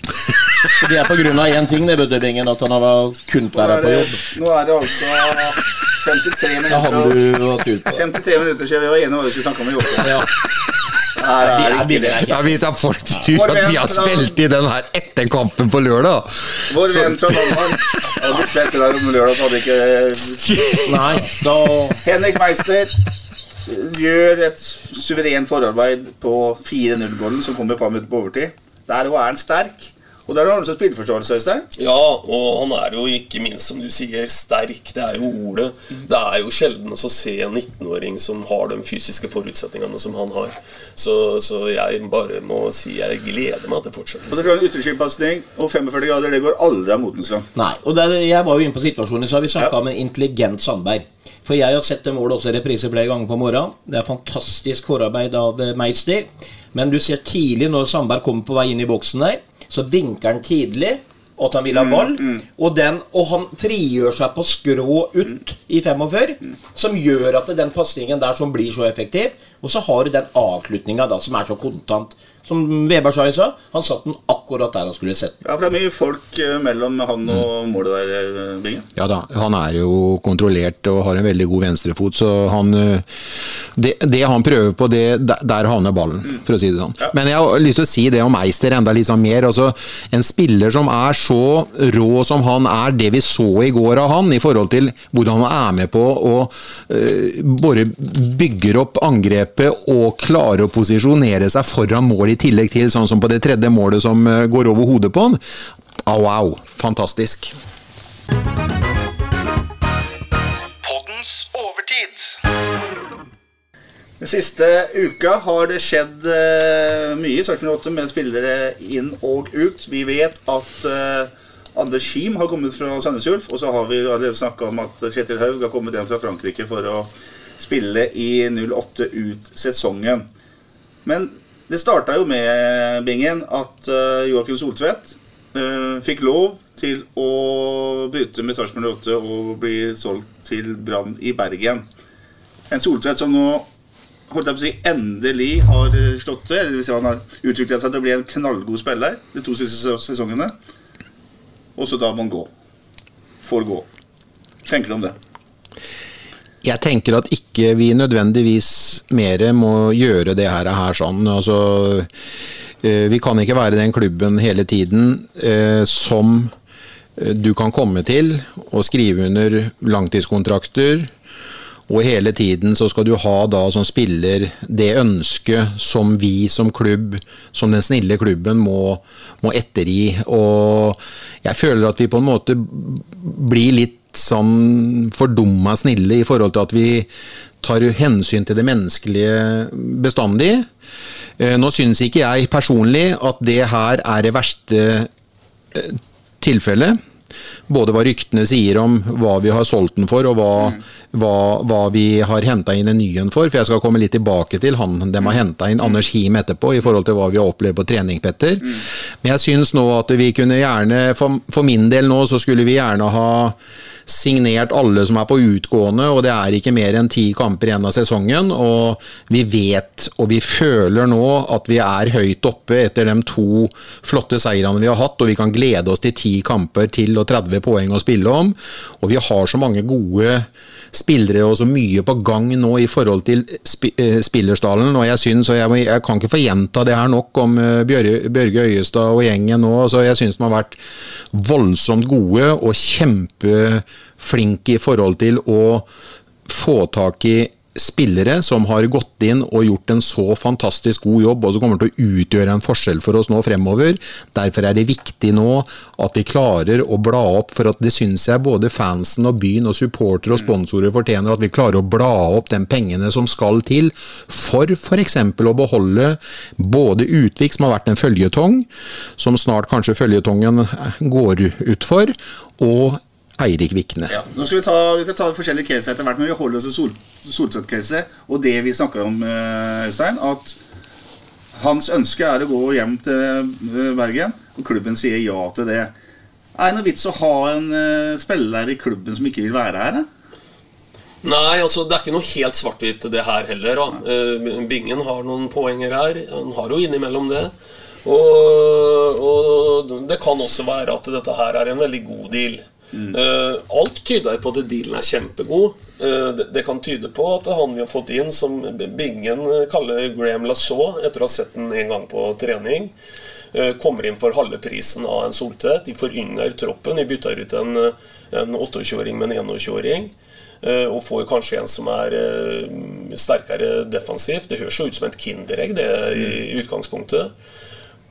Det er av én ting, det, Bøddebingen, at han har kunnet være på jobb. nå er det altså 53 minutter, du hatt ut på. 53 minutter siden vi var enige om hva vi skulle snakke om i år. Ja. Ja, Hvis at folk tror at vi har spilt i den her etter kampen på lørdag Vår Så- venn fra Danmark hadde spilt der om lørdag, så hadde ikke Nei, da Henrik Meister gjør et suverent forarbeid på 4-0-gården som kommer fram på overtid. Der òg er han sterk. Og der har han også spilleforståelse, Øystein. Ja, og han er jo ikke minst, som du sier, sterk. Det er jo ordet. Det er jo sjelden å se en 19-åring som har de fysiske forutsetningene som han har. Så, så jeg bare må si jeg gleder meg til Og det er en ytterskipasning og 45 grader. Det går aldri av Motensland. Nei. Og der, jeg var jo inne på situasjonen i har Vi snakka Ja. om en intelligent Sandberg. For jeg har sett det målet også i reprise flere ganger på morgenen. Det er fantastisk forarbeid av eh, Meister. Men du ser tidlig når Sandberg kommer på vei inn i boksen der, så vinker han tidlig. Og at han vil ha ball. Og, den, og han frigjør seg på skrå ut i 45, som gjør at den pasningen der som blir så effektiv. Og så har du den avslutninga som er så kontant. Som Veberg sa i stad, han satt den akkurat der han skulle sett den. Ja, for det er mye folk eh, mellom han og målet der, Binge. Bingen. Ja da, han er jo kontrollert og har en veldig god venstrefot, så han øh, Det, det han prøver på, det, der, havner ballen, for å si det sånn. Men jeg har lyst til å si det om Eister enda litt sånn mer. altså En spiller som er så rå som han er, det vi så i går av han, i forhold til hvordan han er med på å øh, bare bygger opp angrepet og klarer å posisjonere seg foran mål i tillegg til sånn som på det tredje målet som øh, går over hodet på han. Au, au. Fantastisk. Den siste uka har det skjedd uh, mye i Sarpsborg 8 med spillere inn og ut. Vi vet at uh, Anders Schiem har kommet fra Sandnes Ulf, og så har vi allerede snakka om at Kjetil Haug har kommet hjem fra Frankrike for å spille i 08 ut sesongen. Men det starta jo med, Bingen, at uh, Joakim Soltvedt fikk lov til å bryte med Sarpsborg 8 og bli solgt til Brann i Bergen. En Soltvedt som nå holdt jeg på å si, endelig har eh, slått til. Eller han har utvikla seg til å bli en knallgod spiller de to siste sesongene. Og så da må han gå. Får gå. Tenker du om det? Jeg tenker at ikke vi nødvendigvis mer må gjøre det her, her sånn. Altså, eh, vi kan ikke være den klubben hele tiden eh, som du kan komme til og skrive under langtidskontrakter. Og hele tiden så skal du ha da som spiller det ønsket som vi som klubb, som den snille klubben, må, må ettergi. Og jeg føler at vi på en måte blir litt sånn fordumma snille i forhold til at vi tar hensyn til det menneskelige bestandig. Eh, Nå syns ikke jeg personlig at det her er det verste eh, tilfellet. Både hva ryktene sier om hva vi har solgt den for, og hva, hva, hva vi har henta inn en ny en for. For jeg skal komme litt tilbake til han de har henta inn, Anders Him, etterpå, i forhold til hva vi har opplevd på trening, Petter. Men jeg syns nå at vi kunne gjerne, for, for min del nå, så skulle vi gjerne ha signert alle som er på utgående, og det er ikke mer enn ti kamper igjen av sesongen. Og vi vet og vi føler nå at vi er høyt oppe etter de to flotte seirene vi har hatt, og vi kan glede oss til ti kamper til og 30 poeng å spille om. Og vi har så mange gode spillere og så mye på gang nå i forhold til eh, spillerstallen. Og jeg syns, og jeg, jeg kan ikke få gjenta det her nok om eh, Bjørge, Bjørge Øyestad og gjengen nå. Så Jeg syns de har vært voldsomt gode og kjempeflinke i forhold til å få tak i spillere som har gått inn og gjort en så fantastisk god jobb, og som kommer til å utgjøre en forskjell for oss nå fremover. Derfor er det viktig nå at vi klarer å bla opp, for at det syns jeg både fansen og byen og supportere og sponsorer fortjener, at vi klarer å bla opp de pengene som skal til for f.eks. å beholde både Utvik, som har vært en føljetong, som snart kanskje føljetongen går utfor, og Eirik Vikne. Ja, nå skal vi ta, vi skal ta forskjellige case etter hvert, men vi holder oss til sol, Solseth-caset. Og det vi snakker om, eh, Øystein, at hans ønske er å gå hjem til eh, Bergen, og klubben sier ja til det. Er det noe vits å ha en eh, spiller i klubben som ikke vil være her? Da? Nei, altså det er ikke noe helt svart-hvitt det her heller. Da. Bingen har noen poenger her. Han har jo innimellom det. Og, og det kan også være at dette her er en veldig god deal. Eh, alt tyder på at dealen er kjempegod. Eh, det, det kan tyde på at han vi har fått inn, som Bingen kaller Graham Lasaw, etter å ha sett den en gang på trening, eh, kommer inn for halve prisen av en Soltvedt. De forynger troppen. De bytter ut en, en 28-åring med en 21-åring. Eh, Og får kanskje en som er eh, sterkere defensivt. Det høres jo ut som et kinderegg, det i utgangspunktet.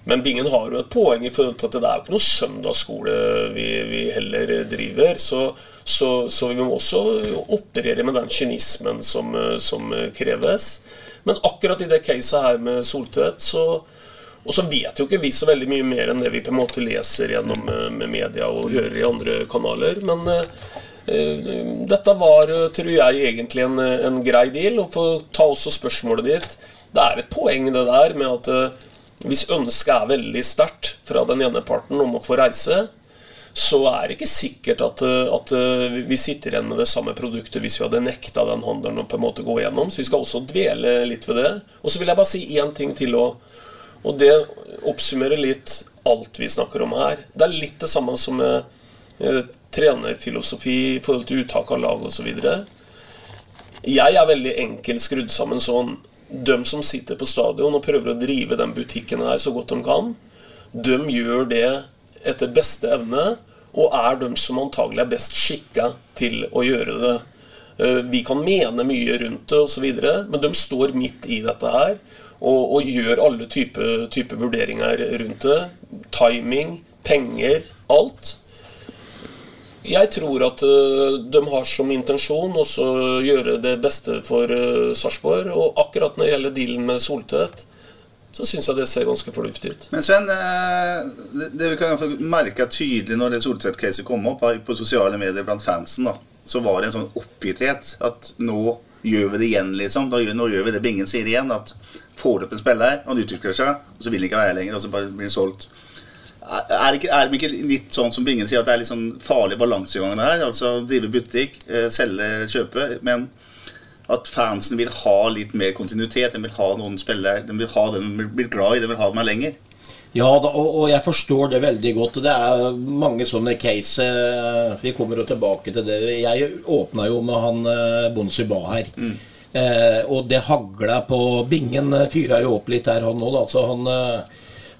Men Bingen har jo et poeng i forhold til at det er jo ikke noe søndagsskole vi, vi heller driver. Så, så, så vi må også operere med den kynismen som, som kreves. Men akkurat i det caset her med Soltvedt, så og så vet jo ikke vi så veldig mye mer enn det vi på en måte leser gjennom eh, med media og hører i andre kanaler. Men eh, dette var, tror jeg, egentlig en, en grei deal. Og for å ta også spørsmålet ditt Det er et poeng det der med at eh, hvis ønsket er veldig sterkt fra den ene parten om å få reise, så er det ikke sikkert at, eh, at eh, vi sitter igjen med det samme produktet hvis vi hadde nekta den handelen å på en måte gå gjennom. Så vi skal også dvele litt ved det. Og så vil jeg bare si én ting til òg. Og det oppsummerer litt alt vi snakker om her. Det er litt det samme som med eh, trenerfilosofi i forhold til uttak av lag osv. Jeg er veldig enkelt skrudd sammen sånn. De som sitter på stadion og prøver å drive den butikken her så godt de kan, de gjør det etter beste evne, og er de som antagelig er best skikka til å gjøre det. Eh, Vi kan mene mye rundt det osv., men de står midt i dette her og, og gjør alle typer type vurderinger rundt det. Timing, penger, alt. Jeg tror at eh, de har som intensjon også gjøre det beste for uh, Sarpsborg. Og akkurat når det gjelder dealen med Soltvedt, så syns jeg det ser ganske fornuftig ut. Men Sven, eh, det, vi kan merke tydelig når det Soltvedt-caset kom opp på sosiale medier blant fansen, da, så var det en sånn oppgitthet. At nå gjør vi det igjen, liksom. Gjør- nå gjør vi det Bingen sier igjen. At får opp en spiller, han utvikler seg, og så vil han ikke være lenger, og så blir han solgt. Er, ikke, er det ikke litt sånn som Bingen sier, at det er litt sånn farlig balansegang her? Altså drive butikk, eh, selge, kjøpe. Men at fansen vil ha litt mer kontinuitet. De vil ha noen spillere De vil ha den de blir glad i. De vil ha dem her lenger. Ja, da, og, og jeg forstår det veldig godt. Det er mange sånne case eh, Vi kommer jo tilbake til det. Jeg åpna jo med han eh, Bonsi Ba her. Eh, og det hagla på Bingen fyra jo opp litt der, han òg, da. Så han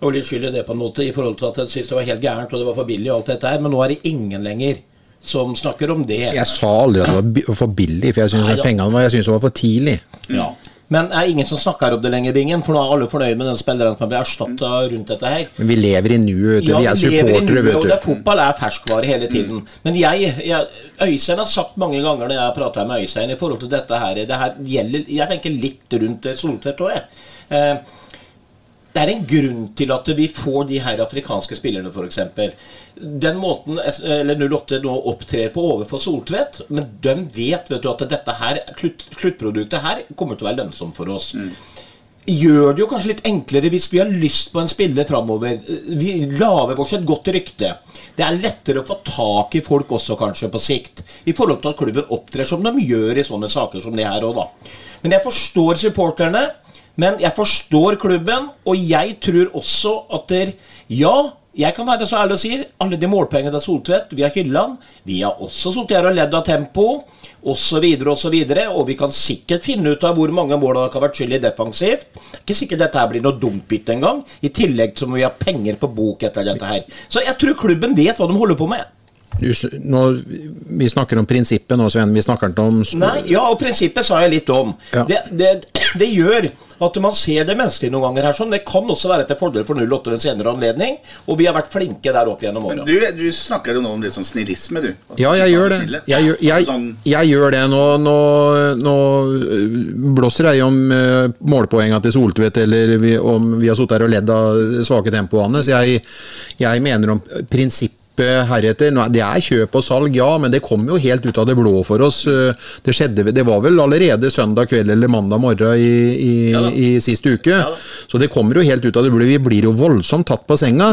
var litt skyld i det på en måte, i forhold til at det var helt gærent og det var for billig og alt dette her. Men nå er det ingen lenger som snakker om det. Jeg sa aldri at det var for billig, for jeg syns pengene var, jeg synes det var for tidlig. Ja. Men det er ingen som snakker om det lenger, Bingen, for nå er alle fornøyd med den spilleren som blir erstatta rundt dette her. Men vi lever i nuet, Ja, vi er supportere, og det er vet du. fotball er ferskvare hele tiden. Men jeg, jeg Øystein har sagt mange ganger når jeg har prata med Øystein i forhold til dette her Det her gjelder Jeg tenker litt rundt Soltvedt òg, jeg. Eh, det er en grunn til at vi får de her afrikanske spillerne, f.eks. Den måten eller 08 nå opptrer på overfor Soltvedt, men de vet vet du, at dette her, sluttproduktet her kommer til å være lønnsomt for oss. Gjør det jo kanskje litt enklere hvis vi har lyst på en spiller framover. Vi lager oss et godt rykte. Det er lettere å få tak i folk også, kanskje, på sikt. I forhold til at klubben opptrer som de gjør i sånne saker som det her òg, da. Men jeg forstår supporterne. Men jeg forstår klubben, og jeg tror også at der, ja, jeg kan være så ærlig og si alle de målpengene til Soltvedt, vi har Hylland. Vi har også sittet her og ledd av tempo, osv., osv. Og vi kan sikkert finne ut av hvor mange mål det ha vært skyld i defensivt. Ikke sikkert dette her blir noe dumt bytte engang. I tillegg så må vi ha penger på bok etter dette her. Så jeg tror klubben vet hva de holder på med. Du, nå, vi snakker om prinsippet nå, Sven. Vi snakker ikke om Nei, ja, og prinsippet sa jeg litt om. Ja. Det, det, det gjør at man ser det menneskelige noen ganger her. sånn. Det kan også være til fordel for 08 ved en senere anledning. Og vi har vært flinke der opp gjennom åra. du, du snakker jo nå om litt sånn snillisme, du. At Ja, jeg gjør det. Jeg gjør, jeg, Sånn, jeg gjør det. Nå, nå, nå øh, blåser jeg om uh, målpoenga til Soltvedt, eller vi, om vi har sittet her og ledd av svake tempoene hans. Jeg, jeg mener om prinsippet heretter Det er kjøp og salg, ja, men det kom jo helt ut av det blå for oss. Uh, Det skjedde, det var vel allerede søndag kveld eller mandag morgen i, i, i sist uke. Så det kommer jo helt ut av det blå. Vi blir jo voldsomt tatt på senga.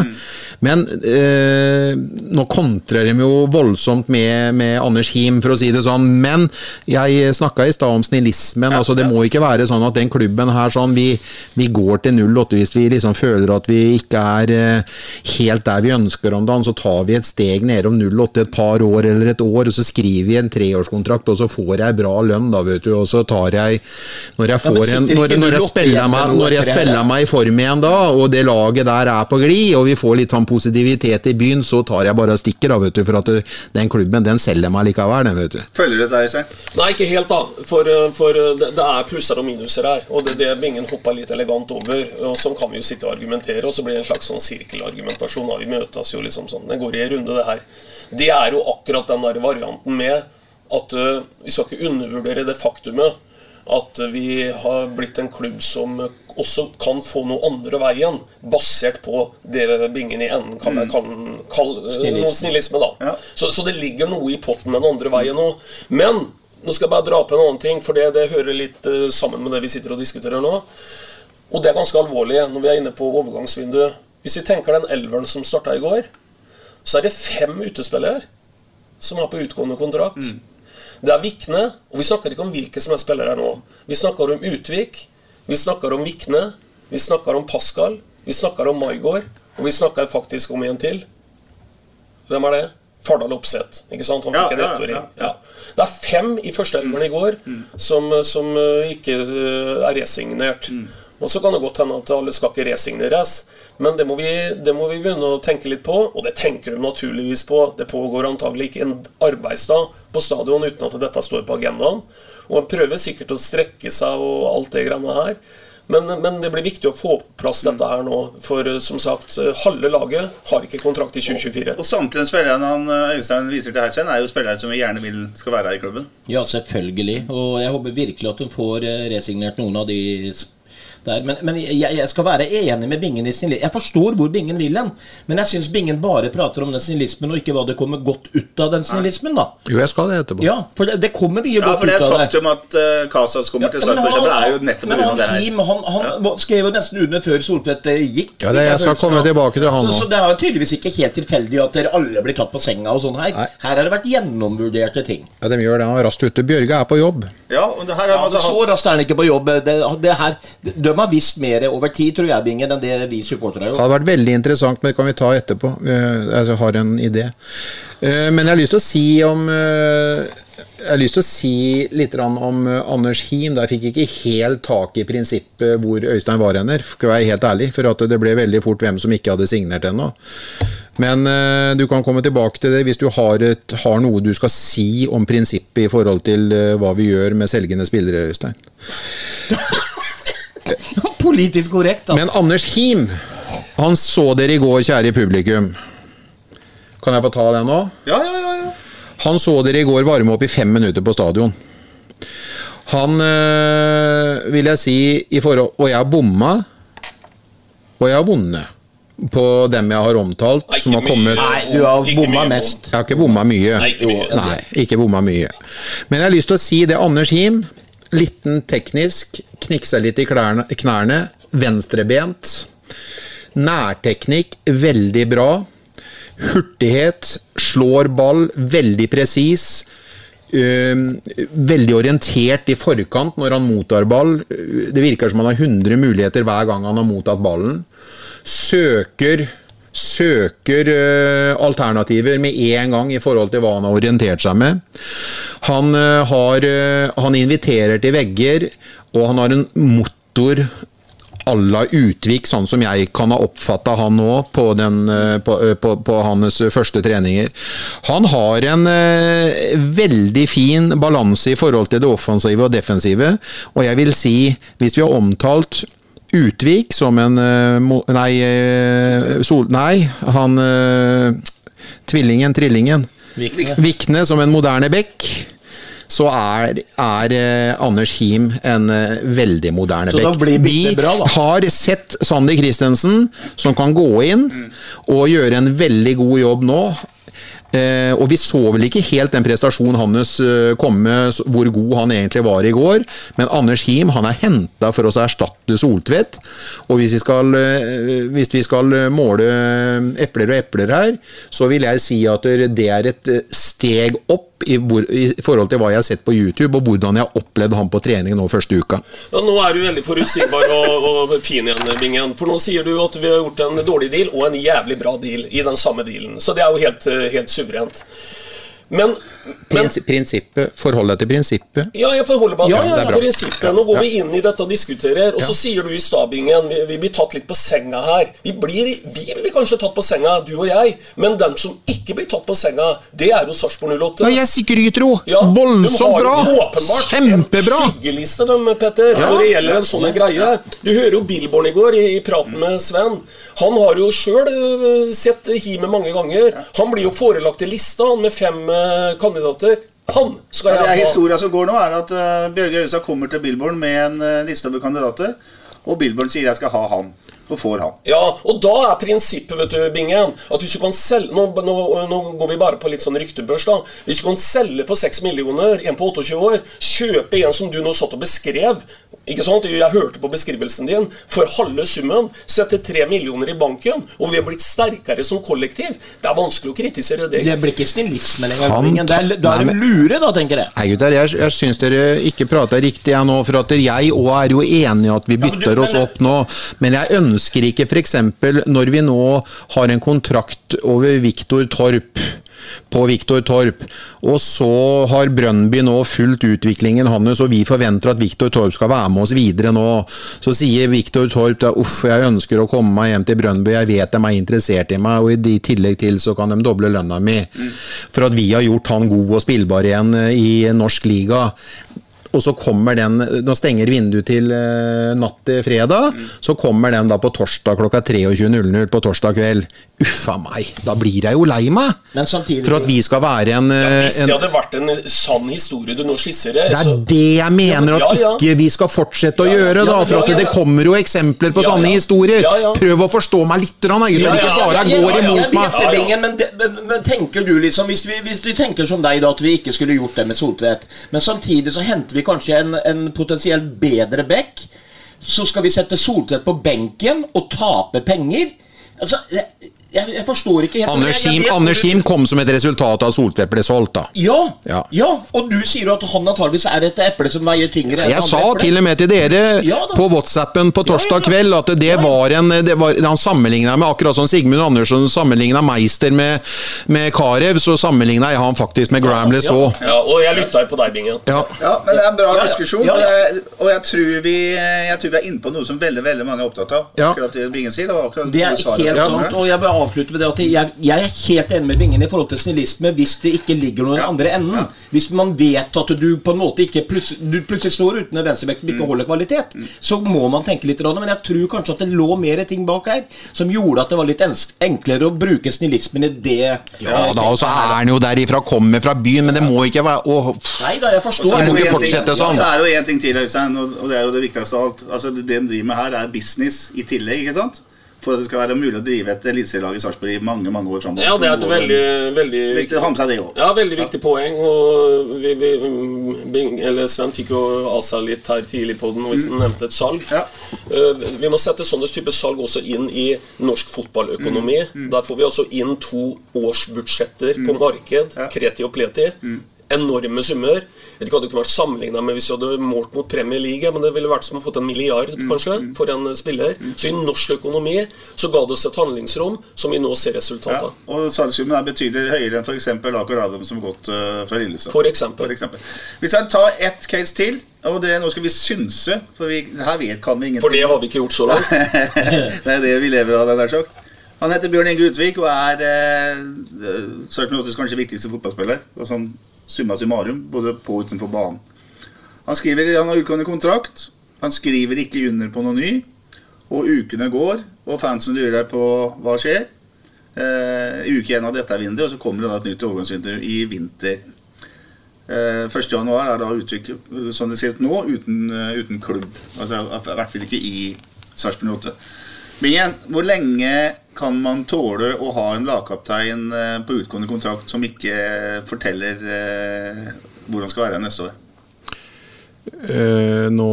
Men eh, nå kontrer de jo voldsomt med, med Anders Him, for å si det sånn. Men jeg snakka i stad om snillismen. altså Det må ikke være sånn at den klubben her sånn, vi, vi går til 08 hvis vi liksom føler at vi ikke er eh, helt der vi ønsker om dagen. Så tar vi et steg ned om 08 et par år eller et år, og så skriver vi en treårskontrakt, og så får jeg bra lønn, da, vet du. Og så tar jeg Når jeg Ja, får en Når, når jeg spiller meg, når jeg spiller meg i form igjen da, og det laget der er på glid, og vi får litt sånn positivitet i byen, så tar jeg bare og stikker, da, vet du. For at du, den klubben, den selger meg likevel, den, vet du. Følger du det der, Øystein? Nei, ikke helt, da. For, eh, for eh, det, det er plusser og minuser her. Og det, det Bingen hoppa litt elegant over. Og sånn kan vi jo sitte og argumentere, og så blir det en slags sånn sirkelargumentasjon. Da. Vi møtes jo liksom sånn. Det går i en runde, det her. Det er jo akkurat den der varianten med at uh, vi skal ikke undervurdere det faktumet at vi har blitt en klubb som også kan få noe andre veien, basert på det bingen i enden kan, kan kalle Snillisme. snillisme. da. Ja. Så, så det ligger noe i potten den andre veien òg. Men nå skal jeg bare dra på en annen ting, for det, det hører litt uh, sammen med det vi sitter og diskuterer nå. Og det er ganske alvorlig når vi er inne på overgangsvinduet. Hvis vi tenker den elveren som starta i går, så er det fem utespillere som er på utgående kontrakt. Det er Vikne, og vi snakker ikke om hvilke som er spillere nå. Vi snakker om Utvik, vi snakker om Vikne, vi snakker om Pascal, vi snakker om Maigård, og vi snakker faktisk om en til. Hvem er det? Fardal Opseth. Ikke sant? Han Ja, fikk en ja, ettåring. ja, Ja. Det er fem i førsteelveren i går som, som eh, ikke eh, er resignert. Og så kan det godt hende at alle skal ikke resigneres, men det må, vi, det må vi begynne å tenke litt på. Og det tenker de naturligvis på. Det pågår antagelig ikke en arbeidsdag på stadion uten at dette står på agendaen. Og en prøver sikkert å strekke seg og alt det greiene her. Men, men det blir viktig å få på plass dette her nå. For eh, som sagt, eh, halve laget har ikke kontrakt i 2024. Og samtlige spillere han eh, Øystein viser til her, Sven, er jo spillere som vi gjerne vil skal være her i klubben. Ja, selvfølgelig. Og jeg håper virkelig at hun får resignert noen av de s- der. Men, men jeg, jeg skal være enig med Bingen i snillismen. Jeg forstår hvor Bingen vil hen, men jeg syns Bingen bare prater om den snillismen, og ikke hva det kommer godt ut av den snillismen, da. Jo, jeg skal det etterpå. Ja, for det, det kommer mye Ja, godt ut av det Ja, for det er faktum at uh, Casas kommer til Ja, men Sarpsborg. han- Det er jo nettopp men pga. det her. Men han, han skrev jo nesten under før Soltvedt eh, gikk. Ja, det- jeg skal følelsen komme tilbake til han så, nå. så det er jo tydeligvis ikke helt tilfeldig at dere alle blir tatt på senga og sånn her. Nei. Her har det vært gjennomvurderte ting. Ja, de gjør det. Han er raskt ute. Bjørge er på jobb. Ja, og det her er, Ja, altså så raskt er han ikke på jobb. Det, det her, de har visst mer over tid, tror jeg, Bingen, enn det vi supportere har Det gjort. hadde vært veldig interessant, men det kan vi ta etterpå. Eh, altså, Jeg har en idé. Eh, Men jeg har lyst til å si om eh, jeg har lyst til å si litt om Anders Him. Der fikk jeg ikke helt tak i prinsippet hvor Øystein var henne, skal jeg være helt ærlig. For at det ble veldig fort hvem som ikke hadde signert ennå. Men du kan komme tilbake til det hvis du har, et, har noe du skal si om prinsippet i forhold til hva vi gjør med selgende spillere, Øystein. Politisk korrekt, da. Men Anders Him, han så dere i går, kjære publikum. Kan jeg få ta den nå? Ja, ja, ja. ja. Han så dere i går varme opp i fem minutter på stadion. Han øh, vil jeg si i forhold Og jeg har bomma, og jeg har vunnet på dem jeg har omtalt, Nei, som har kommet mye. Nei, du har bomma mest. Jeg har ikke bomma mye. Nei, ikke mye. Nei, ikke bomma mye. Men jeg har lyst til å si det. Anders Him, liten teknisk, kniksa litt i klærne, knærne, venstrebent. Nærteknikk, veldig bra. Hurtighet, slår ball, veldig presis. Uh, veldig orientert i forkant når han mottar ball. Det virker som han har 100 muligheter hver gang han har mottatt ballen. Søker, søker eh, alternativer med en gang i forhold til hva han har orientert seg med. Han, eh, har, eh, han inviterer til vegger, og han har en motor à la Utvik, sånn som jeg kan ha oppfatta han nå på, den, på, på, på hans første treninger. Han har en eh, veldig fin balanse i forhold til det offensive og defensive, og jeg vil si, hvis vi har omtalt Utvik som en eh, Nei, eh, Sol, nei han eh, Tvillingen, trillingen. Vikne. Vikne som en moderne bekk. Så er, er Anders Him en veldig moderne bekk. Vi bra, har sett Sander Christensen som kan gå inn og gjøre en veldig god jobb nå. Eh, og vi så vel ikke helt den prestasjonen hans eh, komme, hvor god han egentlig var i går. Men Anders Him han er henta for å erstatte Soltvedt. Og hvis vi skal, eh, hvis vi skal eh, måle epler og epler her, så vil jeg si at det er et eh, steg opp i, hvor, i forhold til hva jeg har sett på YouTube, og hvordan jeg har opplevd han på trening nå første uka. Ja, nå er du veldig forutsigbar og, og fin igjen, Bingen. For nå sier du at vi har gjort en dårlig deal og en jævlig bra deal i den samme dealen. Så det er jo helt, eh, helt suverent. Men, men prinsippet, Forhold deg til prinsippet. Ja, jeg forholder meg til ja, ja, prinsippet. Nå går vi inn i dette og diskuterer, og så sier du i stabingen vi, vi blir tatt litt på senga her. Vi blir, vi blir kanskje tatt på senga, du og jeg, men dem som ikke blir tatt på senga, det er jo Sarpsborg 08. Ja, jeg jo! Ja, Voldsomt bra! åpenbart Kjempebra! En skyggeliste, dem, Petter, når det gjelder en sånn greie. Du hører jo Billborn i går i, i praten med Sven. Han har jo sjøl sett Hime mange ganger. Han blir jo forelagt i lista, han, med fem eh, kandidater. Han skal Ja, det er jeg ha. Historia som går nå, er at uh, Bjørge Øystad kommer til Billborn med en uh, liste over kandidater, og Billborn sier 'jeg skal ha han', og får han. Ja, og da er prinsippet, vet du, Bingen, at hvis du kan selge nå, nå, nå går vi bare på litt sånn ryktebørs, da. Hvis du kan selge for 6 millioner, en på 28 år, kjøpe en som du nå satt og beskrev ikke sant? Jeg hørte på beskrivelsen din. For halve summen. setter tre millioner i banken, og vi har blitt sterkere som kollektiv. Det er vanskelig å kritisere det. Det blir ikke snillisme lenger. Det er, da er de lure, da, tenker jeg. Nei, gutter, jeg, jeg syns dere ikke prater riktig jeg nå, for at jeg òg er jo enig i at vi men du- bytter oss opp nå. Men jeg ønsker ikke f.eks. når vi nå har en kontrakt over Viktor Torp på Viktor Torp, og så har Brønnby nå fulgt utviklingen hans, og vi forventer at Viktor Torp skal være med oss videre nå. Så sier Viktor Torp da, uff, jeg ønsker å komme meg hjem til Brønnby, jeg vet de er interessert i meg, og i tillegg til så kan de doble lønna mi. For at vi har gjort han god og spillbar igjen eh, i norsk liga. Og så kommer den Nå stenger vinduet til eh, natt til fredag. Så kommer den da på torsdag klokka 23.00 på torsdag kveld. Uffa meg, da blir jeg jo lei meg! Men samtidig For at vi skal være en, ja, Hvis det hadde vært en sann historie du nå skisserer det er så- det jeg mener at Ja, ja. ikke vi skal fortsette å Ja, gjøre, da. For at ja, det kommer jo eksempler på Ja, sanne historier. Ja, ja. Prøv å forstå meg litt, grann, da, gutter. Ikke bare går imot meg. men, men, men tenker du liksom hvis vi, hvis vi tenker som deg, da, at vi ikke skulle gjort det med Soltvedt, men samtidig så henter vi kanskje en, en potensielt bedre back, så skal vi sette Soltvedt på benken og tape penger? Altså, jeg, jeg, forstår ikke helt Anders jeg- jeg Him, Anders Him kom som et resultat av at Soltvedt ble solgt, da. Ja, Ja. ja, og du sier jo at han antageligvis er et eple som veier tyngre enn Jeg andre sa til og med til dere Ja på WhatsAppen på torsdag Ja, ja. kveld at det var en det var, Han sammenligna med akkurat som Sigmund Andersson sammenligna Meister med, med Carew, så sammenligna jeg han faktisk med Gramless òg. Ja, og jeg lytta jo på deg, Bingen. Ja. Ja, men det er en bra Ja, ja. diskusjon, Ja, og, ja. jeg, og jeg, tror vi, jeg tror vi er inne på noe som veldig veldig mange er opptatt av. Akkurat det Bingen sier. Det, Det er helt sant, og jeg avslutte med det at jeg, jeg er helt enig med Vingen i forhold til snillisme hvis det ikke ligger noe i Ja. andre enden. Ja. Hvis man vet at du på en måte ikke plutselig, du plutselig står uten en venstrebekk som Mm. ikke holder kvalitet, så må man tenke litt. Men jeg tror kanskje at det lå mer ting bak her som gjorde at det var litt enklere å bruke snillismen i det. Ja da, og så er han jo derifra, kommer fra byen, men det må ikke være å. Nei da, jeg forstår. det må ikke fortsette sånn. Ja, Så er det jo en ting til, Øystein, og og det er jo det viktigste av alt. Altså, det de driver med her, er business i tillegg, ikke sant? For at det skal være mulig å drive et eliteserielag i Sarpsborg i mange mange år framover. Ja, det er et veldig, veldig Viktig. Ja, veldig viktig poeng. Og vi, vi, Bing, eller Sven fikk jo av seg litt her tidlig på den hvis han nevnte et salg. Ja. Eh, vi må sette sånne type salg også inn i norsk fotballøkonomi. Der får vi altså inn to årsbudsjetter på marked, Ja. Kreti og Pleti. Enorme summer. Jeg vet ikke hva det kunne vært sammenligna med hvis du hadde målt mot Premier League, men det ville vært som å fått en milliard kanskje, for en spiller. Så i norsk økonomi så ga det oss et handlingsrom som vi nå ser resultatet Ja, og salgssummen er betydelig høyere enn f.eks. Aker Adam som har gått eh, fra Lillestad. For eksempel. For eksempel. Vi skal ta ett case til, og det, nå skal vi synse. For vi, her vet, kan vi ingenting. For det har vi ikke gjort så langt. det er det vi lever av, det der sagt. Han heter Bjørn Inge Utvik og er eh, Sarpsborgs kanskje viktigste fotballspiller. Og sånn summa summarum, både på og utenfor banen. Han skriver han har utgående kontrakt. Han skriver ikke under på noe ny. Og ukene går, og fansen lurer på hva skjer. Eh, uke én av dette er vinduet, og så kommer det da et nytt overgangsvindu i vinter. Eh, 1. januar er da uttrykk som det ser ut nå, uten, eh, uten klubb. Altså, I hvert fall ikke i Sarpsborg 8. Men igjen, hvor lenge kan man tåle å ha en lagkaptein eh, på utgående kontrakt som ikke forteller eh, hvor han skal være neste år? Uh, nå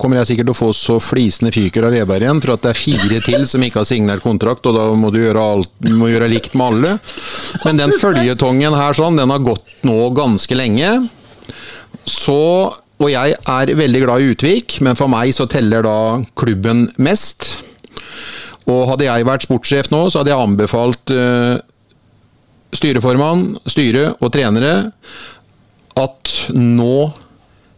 kommer jeg sikkert til å få så flisende fyker av Veberg igjen, for at det er fire til som ikke har signert kontrakt, og da må du gjøre, alt, må gjøre likt med alle. Men den føljetongen her sånn, den har gått nå ganske lenge. Så Og jeg er veldig glad i Utvik, men for meg så teller da klubben mest. Og hadde jeg vært sportssjef nå, så hadde jeg anbefalt uh, styreformann, styre og trenere at nå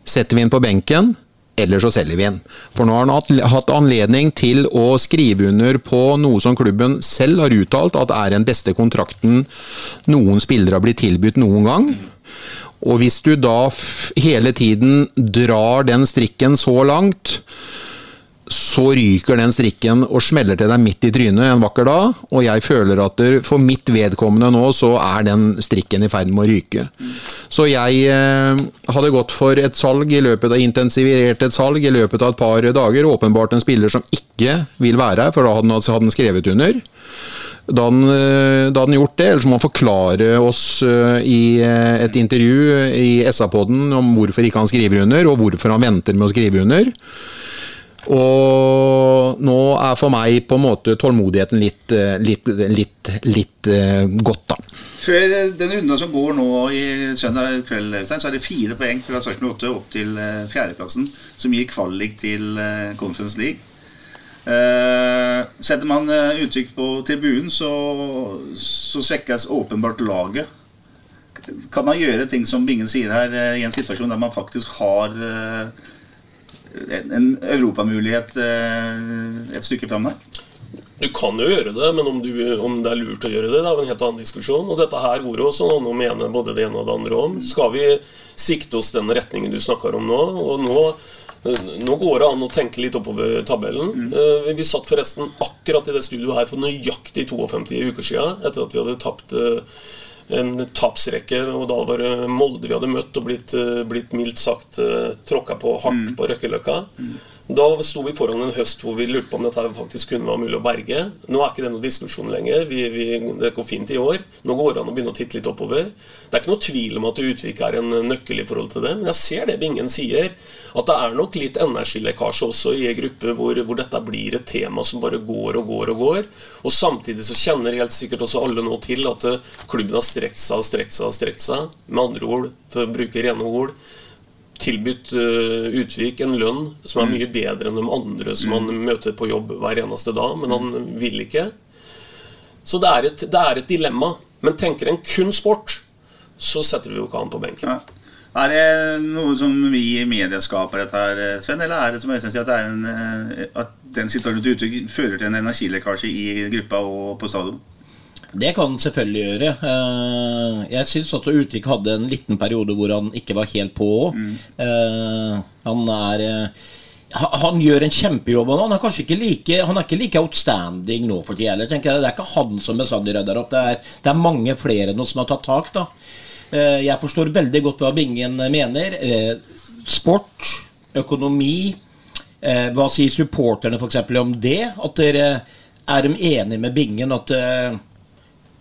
setter vi inn på benken, eller så selger vi inn. For nå har han hatt, anledning til å skrive under på noe som klubben selv har uttalt at er den beste kontrakten noen spillere har blitt tilbudt noen gang. Og hvis du da hele tiden drar den strikken så langt, så ryker den strikken og smeller til deg midt i trynet en vakker dag. Og jeg føler at for mitt vedkommende nå, så er den strikken i ferd med å ryke. Så jeg eh, hadde gått for et salg i løpet av intensivert et salg i løpet av et par dager. Åpenbart en spiller som ikke vil være her, for da hadde han skrevet under. Da hadde, han, eh, gjort det, eller så må han forklare oss eh, i eh, et intervju i SA-podden om hvorfor ikke han skriver under, og hvorfor han venter med å skrive under. Og nå er for meg på en måte tålmodigheten litt, eh, litt, litt, litt eh, godt, da. Før eh, den runden som går nå i søndag kveld, så er det fire poeng fra Sarpsborg 8 opp til eh, fjerdeplassen, som gir kvalik til eh, Conference League. Eh, setter man eh, uttrykk på tribunen, så, så svekkes åpenbart laget. Kan man gjøre ting som Bingen sier her, eh, i en situasjon der man faktisk har eh, en, en europamulighet et stykke fram der? Du kan jo gjøre det, men om, du, om det er lurt å gjøre det, det er jo en helt annen diskusjon. Og dette her går også noen å mene både det ene og det andre om. Skal vi sikte oss den retningen du snakker om nå? Og nå, nå går det an å tenke litt oppover tabellen. Eh, Vi satt forresten akkurat i det studioet her for nøyaktig 52 uker siden, etter at vi hadde tapt eh, en tapsrekke, og da var det Molde vi hadde møtt og blitt, eh, blitt mildt sagt eh, tråkka på hardt på Røkkeløkka. Da sto vi foran en høst hvor vi lurte på om dette faktisk kunne være mulig å berge. Nå er ikke det noen diskusjon lenger. Vi, vi, det går fint i år. Nå går det an å begynne å titte litt oppover. Det er ikke noe tvil om at Utvik er en nøkkel i forhold til det, men jeg ser det Bingen sier. At det er nok litt energilekkasje også i en gruppe hvor, hvor dette blir et tema som bare går og går og går. Og samtidig så kjenner helt sikkert også alle nå til at eh, klubben har strekt seg og strekt seg og strekt seg. Med andre ord, for å bruke rene ord, tilbudt eh, Utvik en lønn som er mye bedre enn de andre som han møter på jobb hver eneste dag, men han vil ikke. Så det er et, det er et dilemma. Men tenker en kun sport, så setter vi jo ikke han på benken. Ja. Er det noe som vi i media skaper dette her, Sven? Eller er det som Øystein sier, at, det en, eh, at den situasjonen til uttrykk fører til en energilekkasje i gruppa og på stadion? Det kan han selvfølgelig gjøre. Eh, Jeg syns at Utvik hadde en liten periode hvor han ikke var helt på òg. Han er eh, han gjør en kjempejobb. Han er kanskje ikke like Han er ikke like outstanding nå for tida heller. Det er ikke han som bestandig rydder opp. Det er, det er mange flere nå som har tatt tak. da Eh, Jeg forstår veldig godt hva Bingen mener. Eh, Sport, økonomi eh, Hva sier supporterne f.eks. om det? At dere er de enige med Bingen at eh,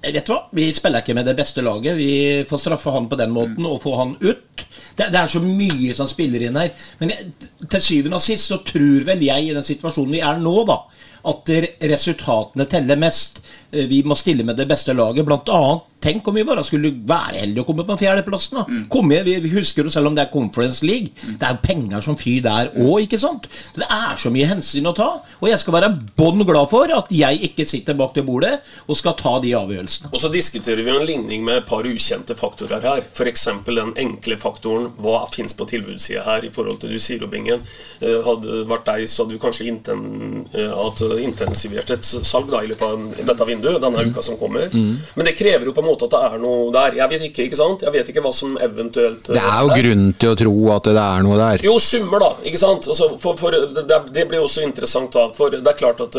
Vet du hva, vi spiller ikke med det beste laget. Vi får straffe han på den måten og få han ut. Det, det er så mye som spiller inn her. Men jeg, til syvende og sist så tror vel jeg i den situasjonen vi er nå, da, at resultatene teller mest. Eh, Vi må stille med det beste laget. Blant annet, tenk om vi bare skulle være heldige og komme på fjerdeplassen. da. Komme, vi husker jo selv om det er Conference League. Det er jo penger som fyr der òg, ikke sant? Det er så mye hensyn å ta. Og jeg skal være bånn glad for at jeg ikke sitter bak det bordet og skal ta de avgjørelsene. Og så diskuterer vi en ligning med et par ukjente faktorer her. F.eks. den enkle faktoren hva fins på tilbudssida her i forhold til du sier, Robingen. Eh, Hadde vært deg, så hadde du kanskje inten, eh, intensivert et salg da, i løpet av dette vinduet denne uka som kommer. Men det krever jo på en måte at det er noe der. Jeg vet ikke, ikke sant? Jeg vet ikke hva som eventuelt Det er jo grunn til å tro at det er noe der. jo, summer, da. ikke sant? Altså, for, for det, det blir også interessant, da. For det er klart at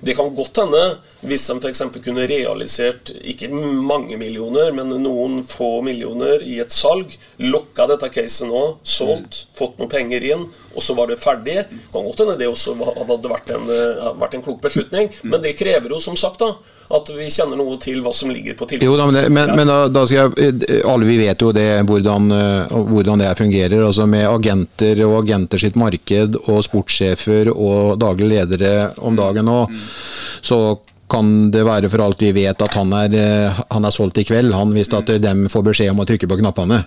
det, det kan godt hende, hvis de f.eks. kunne realisert ikke mange millioner, men noen få millioner i et salg, lokka dette caset nå, solgt, fått noen penger inn, og så var det ferdig, kan godt hende det også hadde vært en, eh, vært en klok beslutning. Men det krever jo som sagt da, at vi kjenner noe til hva som ligger på tilbudet. Jo da, men, men, men da, da skal jeg eh, Alle vi vet jo det, hvordan, eh, hvordan det fungerer. altså Med agenter og agenter sitt marked og sportssjefer og daglige ledere om dagen nå, så kan det være for alt vi vet at han er, eh, han er solgt i kveld. Han Hvis at dem får beskjed om å trykke på knappene.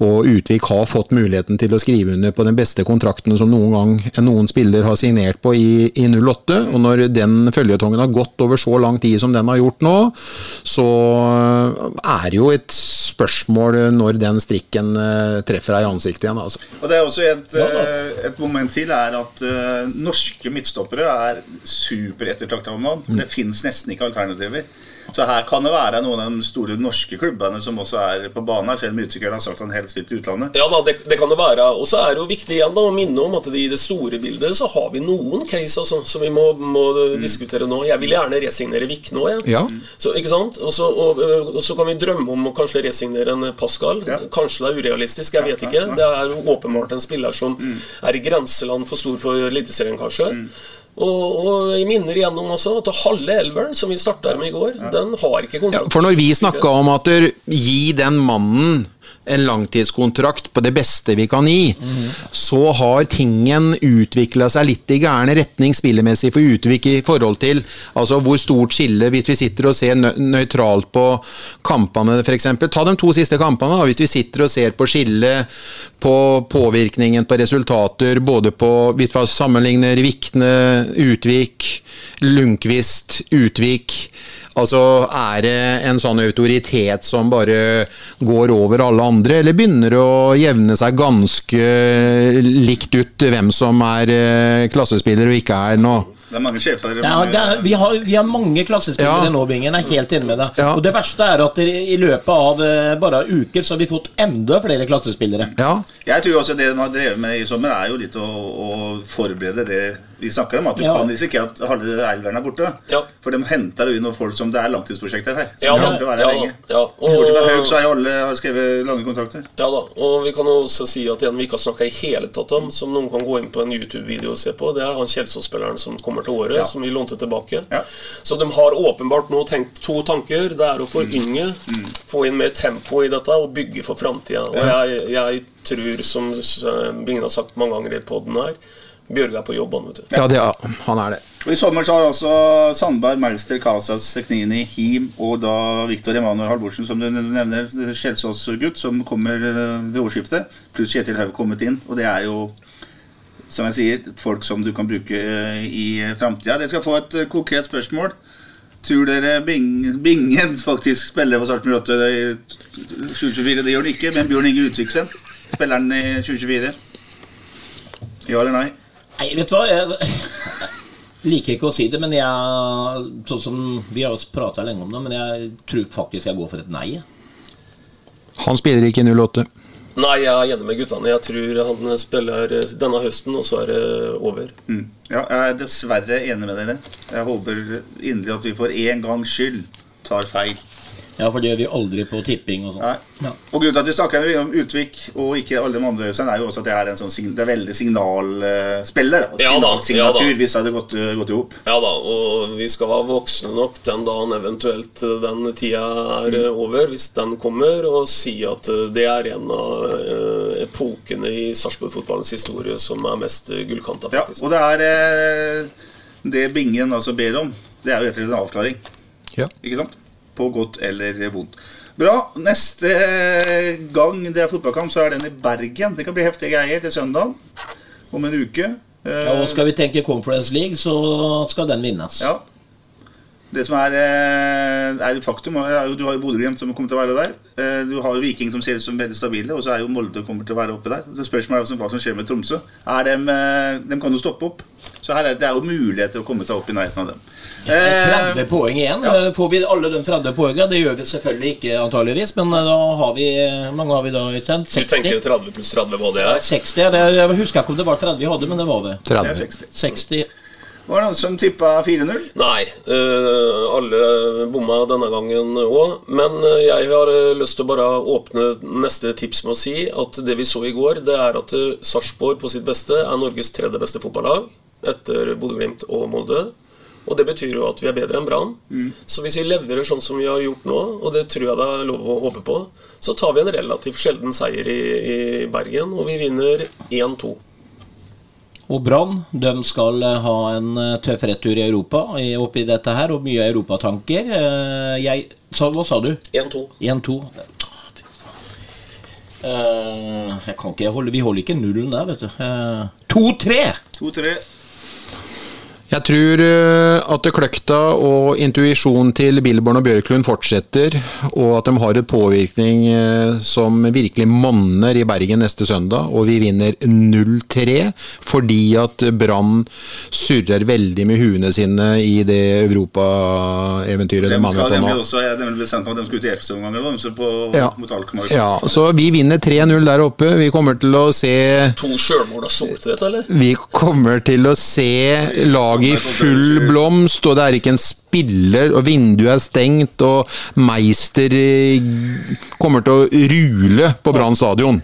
Og Utvik har fått muligheten til å skrive under på den beste kontrakten som noen gang noen spiller har signert på i, i 08. Og når den føljetongen har gått over så lang tid som den har gjort nå, så er det jo et spørsmål når den strikken eh, treffer deg i ansiktet igjen. altså. Og det er også et, eh, et moment til er at eh, norske midtstoppere er superettertrakta om dagen. Det fins nesten ikke alternativer. Så her kan det være noen av de store norske klubbene som også er på banen selv om utvikleren har sagt han helt vil i utlandet. Ja da, det, det kan det være. Og så er det jo viktig igjen da å minne om at i det store bildet så har vi noen case altså, som vi må, må diskutere nå. Jeg vil gjerne resignere Vik nå, jeg. Ja. Så, ikke sant? Og så, og, og så kan vi drømme om å kanskje resignere en Pascal. Kanskje det er urealistisk, jeg vet ikke. Det er åpenbart en spiller som er i grenseland for stor for Eliteserien, kanskje. Og, og jeg minner igjennom også at halve elveren som vi starta med i går, den har ikke Ja, for når vi snakka om at du gi den mannen en langtidskontrakt på det beste vi kan gi, så har tingen utvikla seg litt i gærne retning spillemessig for Utvik i forhold til altså hvor stort skille Hvis vi sitter og ser nø nøytralt på kampene, f.eks. Ta de to siste kampene. Hvis vi sitter og ser på skillet på påvirkningen på resultater, både på Hvis vi sammenligner Vikne, Utvik, Lundqvist, Utvik Altså, Er det en sånn autoritet som bare går over alle andre, eller begynner det å jevne seg ganske likt ut hvem som er eh, klassespiller og ikke er nå? Det er mange sjefer Ja, det er, vi, har, vi har mange klassespillere Ja. nå, Bingen. Jeg er helt enig med deg. Ja. Og det verste er at i løpet av eh, bare uker så har vi fått enda flere klassespillere. Ja. Jeg tror også det de har drevet med i sommer, er jo litt å, å forberede det vi snakker om. At du Ja. kan risikere at halve elveren er borte. Ja. For de henter jo inn noen folk som det er langtidsprosjekter her. Som Ja da, være ja, lenge. ja. Bortsett fra Og- så er jo alle har skrevet lange kontrakter. Ja da, og vi kan jo også si at en vi ikke har snakka i hele tatt om, som noen kan gå inn på en YouTube-video og se på, det er han Kjelsås-spilleren som kommer til året, Ja. som vi lånte tilbake. Ja. Så de har åpenbart nå tenkt to tanker. Det er å forynge, Mm. få inn mer tempo i dette og bygge for framtida. Og jeg, jeg tror, som Bingen har sagt mange ganger i poden her, Bjørge er på jobb, han, vet du. ja, det, han er det. Og I sommer så har altså Sandberg, Melster, Casas, Seknini, Him og da Viktor Emanuel Halvorsen, som du nevner, Skjelsås-gutt, som kommer eh, ved årsskiftet, pluss Kjetil Haug kommet inn. Og det er jo, som jeg sier, folk som du kan bruke eh, i framtida. Dere skal få et eh, konkret spørsmål. Tror dere Bing, Bingen faktisk spiller på Start med Rotte i 2024? Det gjør han ikke, men Bjørn Inge Utviksen spiller han i 2024? Ja eller nei? Nei, vet du hva? Jeg liker ikke å si det, men jeg Sånn som Vi har prata lenge om det, men jeg tror faktisk jeg går for et nei. Han spiller ikke 08. Nei, jeg er enig med guttene. Jeg tror han spiller eh, denne høsten, og så er det over. Mm. Ja, jeg er dessverre enig med dere. Jeg håper inderlig at vi for en gangs skyld tar feil. Ja, for det gjør vi aldri på tipping og sånn. Ja. Og grunnen til at vi snakker om Utvik og ikke alle de andre øvelsene, er jo også at det er en sånn det er veldig signalspiller. da. Ja da, signatur, ja hvis det hadde gått, uh, gått i hop. Ja da, og vi skal være voksne nok den dagen eventuelt eh, den tida er mm. over, hvis den kommer, og si at eh, det er en av eh, epokene i Sarpsborg-fotballens historie som er mest gullkanta, faktisk. Ja, og det er eh, Det Bingen altså ber om, det er jo rett og slett en avklaring. Ja. Ikke sant? På godt eller vondt. Bra. Neste gang det er fotballkamp, så er den i Bergen. Det kan bli heftige greier til søndag om en uke. Ja, og skal vi tenke Conference League, så skal den vinnes. Ja. Det som er, eh, er et faktum, er jo, du har jo Bodø-Glimt som kommer til å være der. Eh, Du har jo Viking som ser ut som veldig stabile, og så er jo Molde kommer til å være oppe der. Så spørsmålet er altså hva som skjer med Tromsø. Er dem, eh, de kan jo stoppe opp. Så her er, det er jo muligheter å komme seg opp i nærheten av dem. Ja, 30 poeng igjen. Ja. Får vi alle de 30 poengene? Det gjør vi selvfølgelig ikke, antageligvis, men da har vi mange har vi da, Øystein? Du tenker 30 pluss 30 hva det er? 60, er det, Jeg husker ikke om det var 30 vi hadde, men det var det. 30. er 60. 60. Var det noen som tippa 4-0? Nei, eh, alle bomma denne gangen òg. Men eh, jeg har eh, lyst til å bare åpne neste tips med å si at det vi så i går, det er at Sarpsborg på sitt beste er Norges tredje beste fotballag etter Bodø-Glimt og Molde. Og det betyr jo at vi er bedre enn Brann. Så hvis vi leverer sånn som vi har gjort nå, og det tror jeg det er lov å håpe på, så tar vi en relativt sjelden seier i, i Bergen, og vi vinner 1-2. Og Brann de skal eh, ha en eh, tøff retur i Europa oppi dette her, og mye europatanker. Eh, Jeg sa, Hva sa du? 1-2. 1-2. Eh, jeg kan ikke holde Vi holder ikke nullen der, vet du. Eh, 2-3! 2-3. Jeg tror eh, at kløkta og intuisjonen til Billborn og Bjørklund fortsetter, og at de har et påvirkning eh, som virkelig monner i Bergen neste søndag, og vi vinner 0-3 fordi at Brann surrer veldig med huene sine i det Europa-eventyret de Dem er med på nå. også, er at de ut i ekstraomganger Ja. mot Alkmaar. Ja, så vi vinner 3-0 der oppe. Vi kommer til å se To sjølmål av Soltvedt, eller? Vi kommer til å se laget i full blomst, og det er ikke en spiller, og vinduet er stengt, og Meister eh, kommer til å rule på Brann stadion.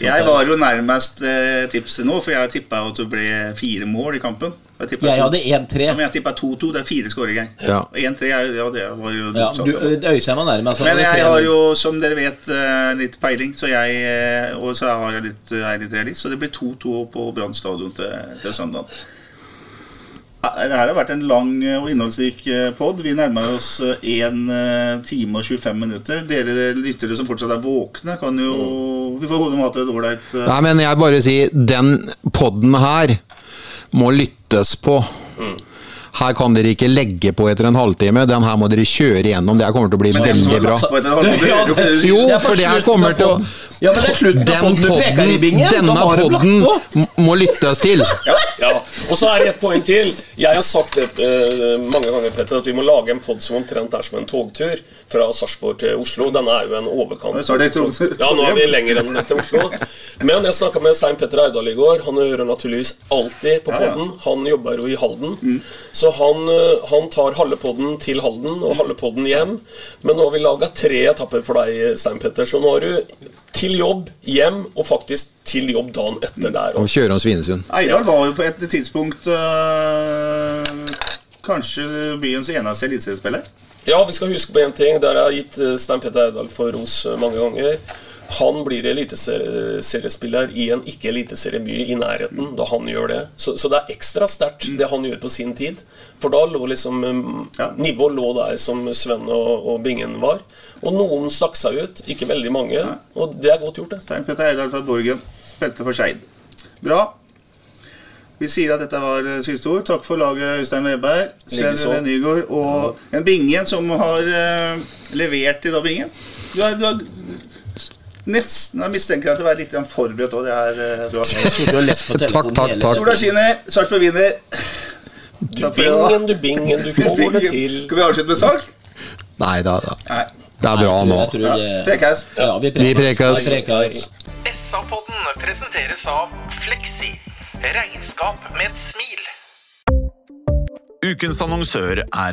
Jeg var jo nærmest eh, tipset nå, for jeg tippa at det ble fire mål i kampen. Jeg, hadde 1-3. Ja, men jeg tippa 2-2. Det er fire skåringer. Ja. Og 1-3, er- ja, det var jo Ja, du, da. Øystein var nærmest. Men jeg har jo, som dere vet, eh, litt peiling, så jeg, eh, og så har jeg litt, er jeg litt realist. Så det blir 2-2 på Brann stadion til, til søndag. Det her har vært en lang og innholdsrik pod. Vi nærmer oss 1 time og 25 minutter. Dere lyttere som fortsatt er våkne, kan jo Vi får håpe de har hatt et ålreit eh, Nei, men jeg bare sier, den podden her må lyttes på. Her kan dere ikke legge på etter en halvtime, den her må dere kjøre igjennom. Det her kommer til å bli veldig bra. Jo, er for det her kommer til å. Ja, men det er slutten av Den podden du i bingen. denne podden må lyttes til. Ja, og så er det et poeng til. Jeg har sagt det uh, mange ganger, Petter, at vi må lage en pod som omtrent er som en togtur fra Sarpsborg til Oslo. Denne er jo en overkant. Så er det to- Ja, nå er vi lenger enn til Oslo. Men jeg snakka med Stein Petter Eidal i går. Han hører naturligvis alltid på Ja, ja. podden. Han jobber jo i Halden. Så han, eh, han tar halve podden til Halden og halve podden hjem. Men nå har vi laga tre etapper for deg, Stein Petter. Så nå har du til jobb, hjem og faktisk til jobb dagen etter der. Og kjøre om Svinesund. Eidar var jo på et tidspunkt øh, kanskje byens eneste eliteseriespiller. Ja, vi skal huske på én ting. Der jeg har gitt eh, Stein Petter Eidal for ros eh, mange ganger. Han blir eliteseriespiller i en ikke-eliteserieby i nærheten da han gjør det. Så, så det er ekstra sterkt, det han gjør på sin tid. For da lå liksom eh, Ja. Nivået lå der som Sven og, og Bingen var. Og noen stakk seg ut, ikke veldig mange. Og det er godt gjort, det. Stein Petter Eidar fra Borgen spilte for Skeid. Bra. Vi sier at dette var eh, siste ord. Takk for laget, Øystein Weberg, Sven. Nygaard og en Bingen som har eh, levert i da Bingen. Du har, du har nesten jeg mistenker at til å være litt forberedt òg. Det bra. Du har lest på Takk, takk, takk. Sola skinner, Sarpsborg vinner. Du bingen, du bingen, du får det til. Skal vi avslutte med sak? Nei da, da. Nei. Det er bra nå. Jeg Ja. Prekes. Ja, vi Vi prekes. Vi prekes. SA-podden presenteres av Fleksi. Regnskap med et smil. Ukens annonsør er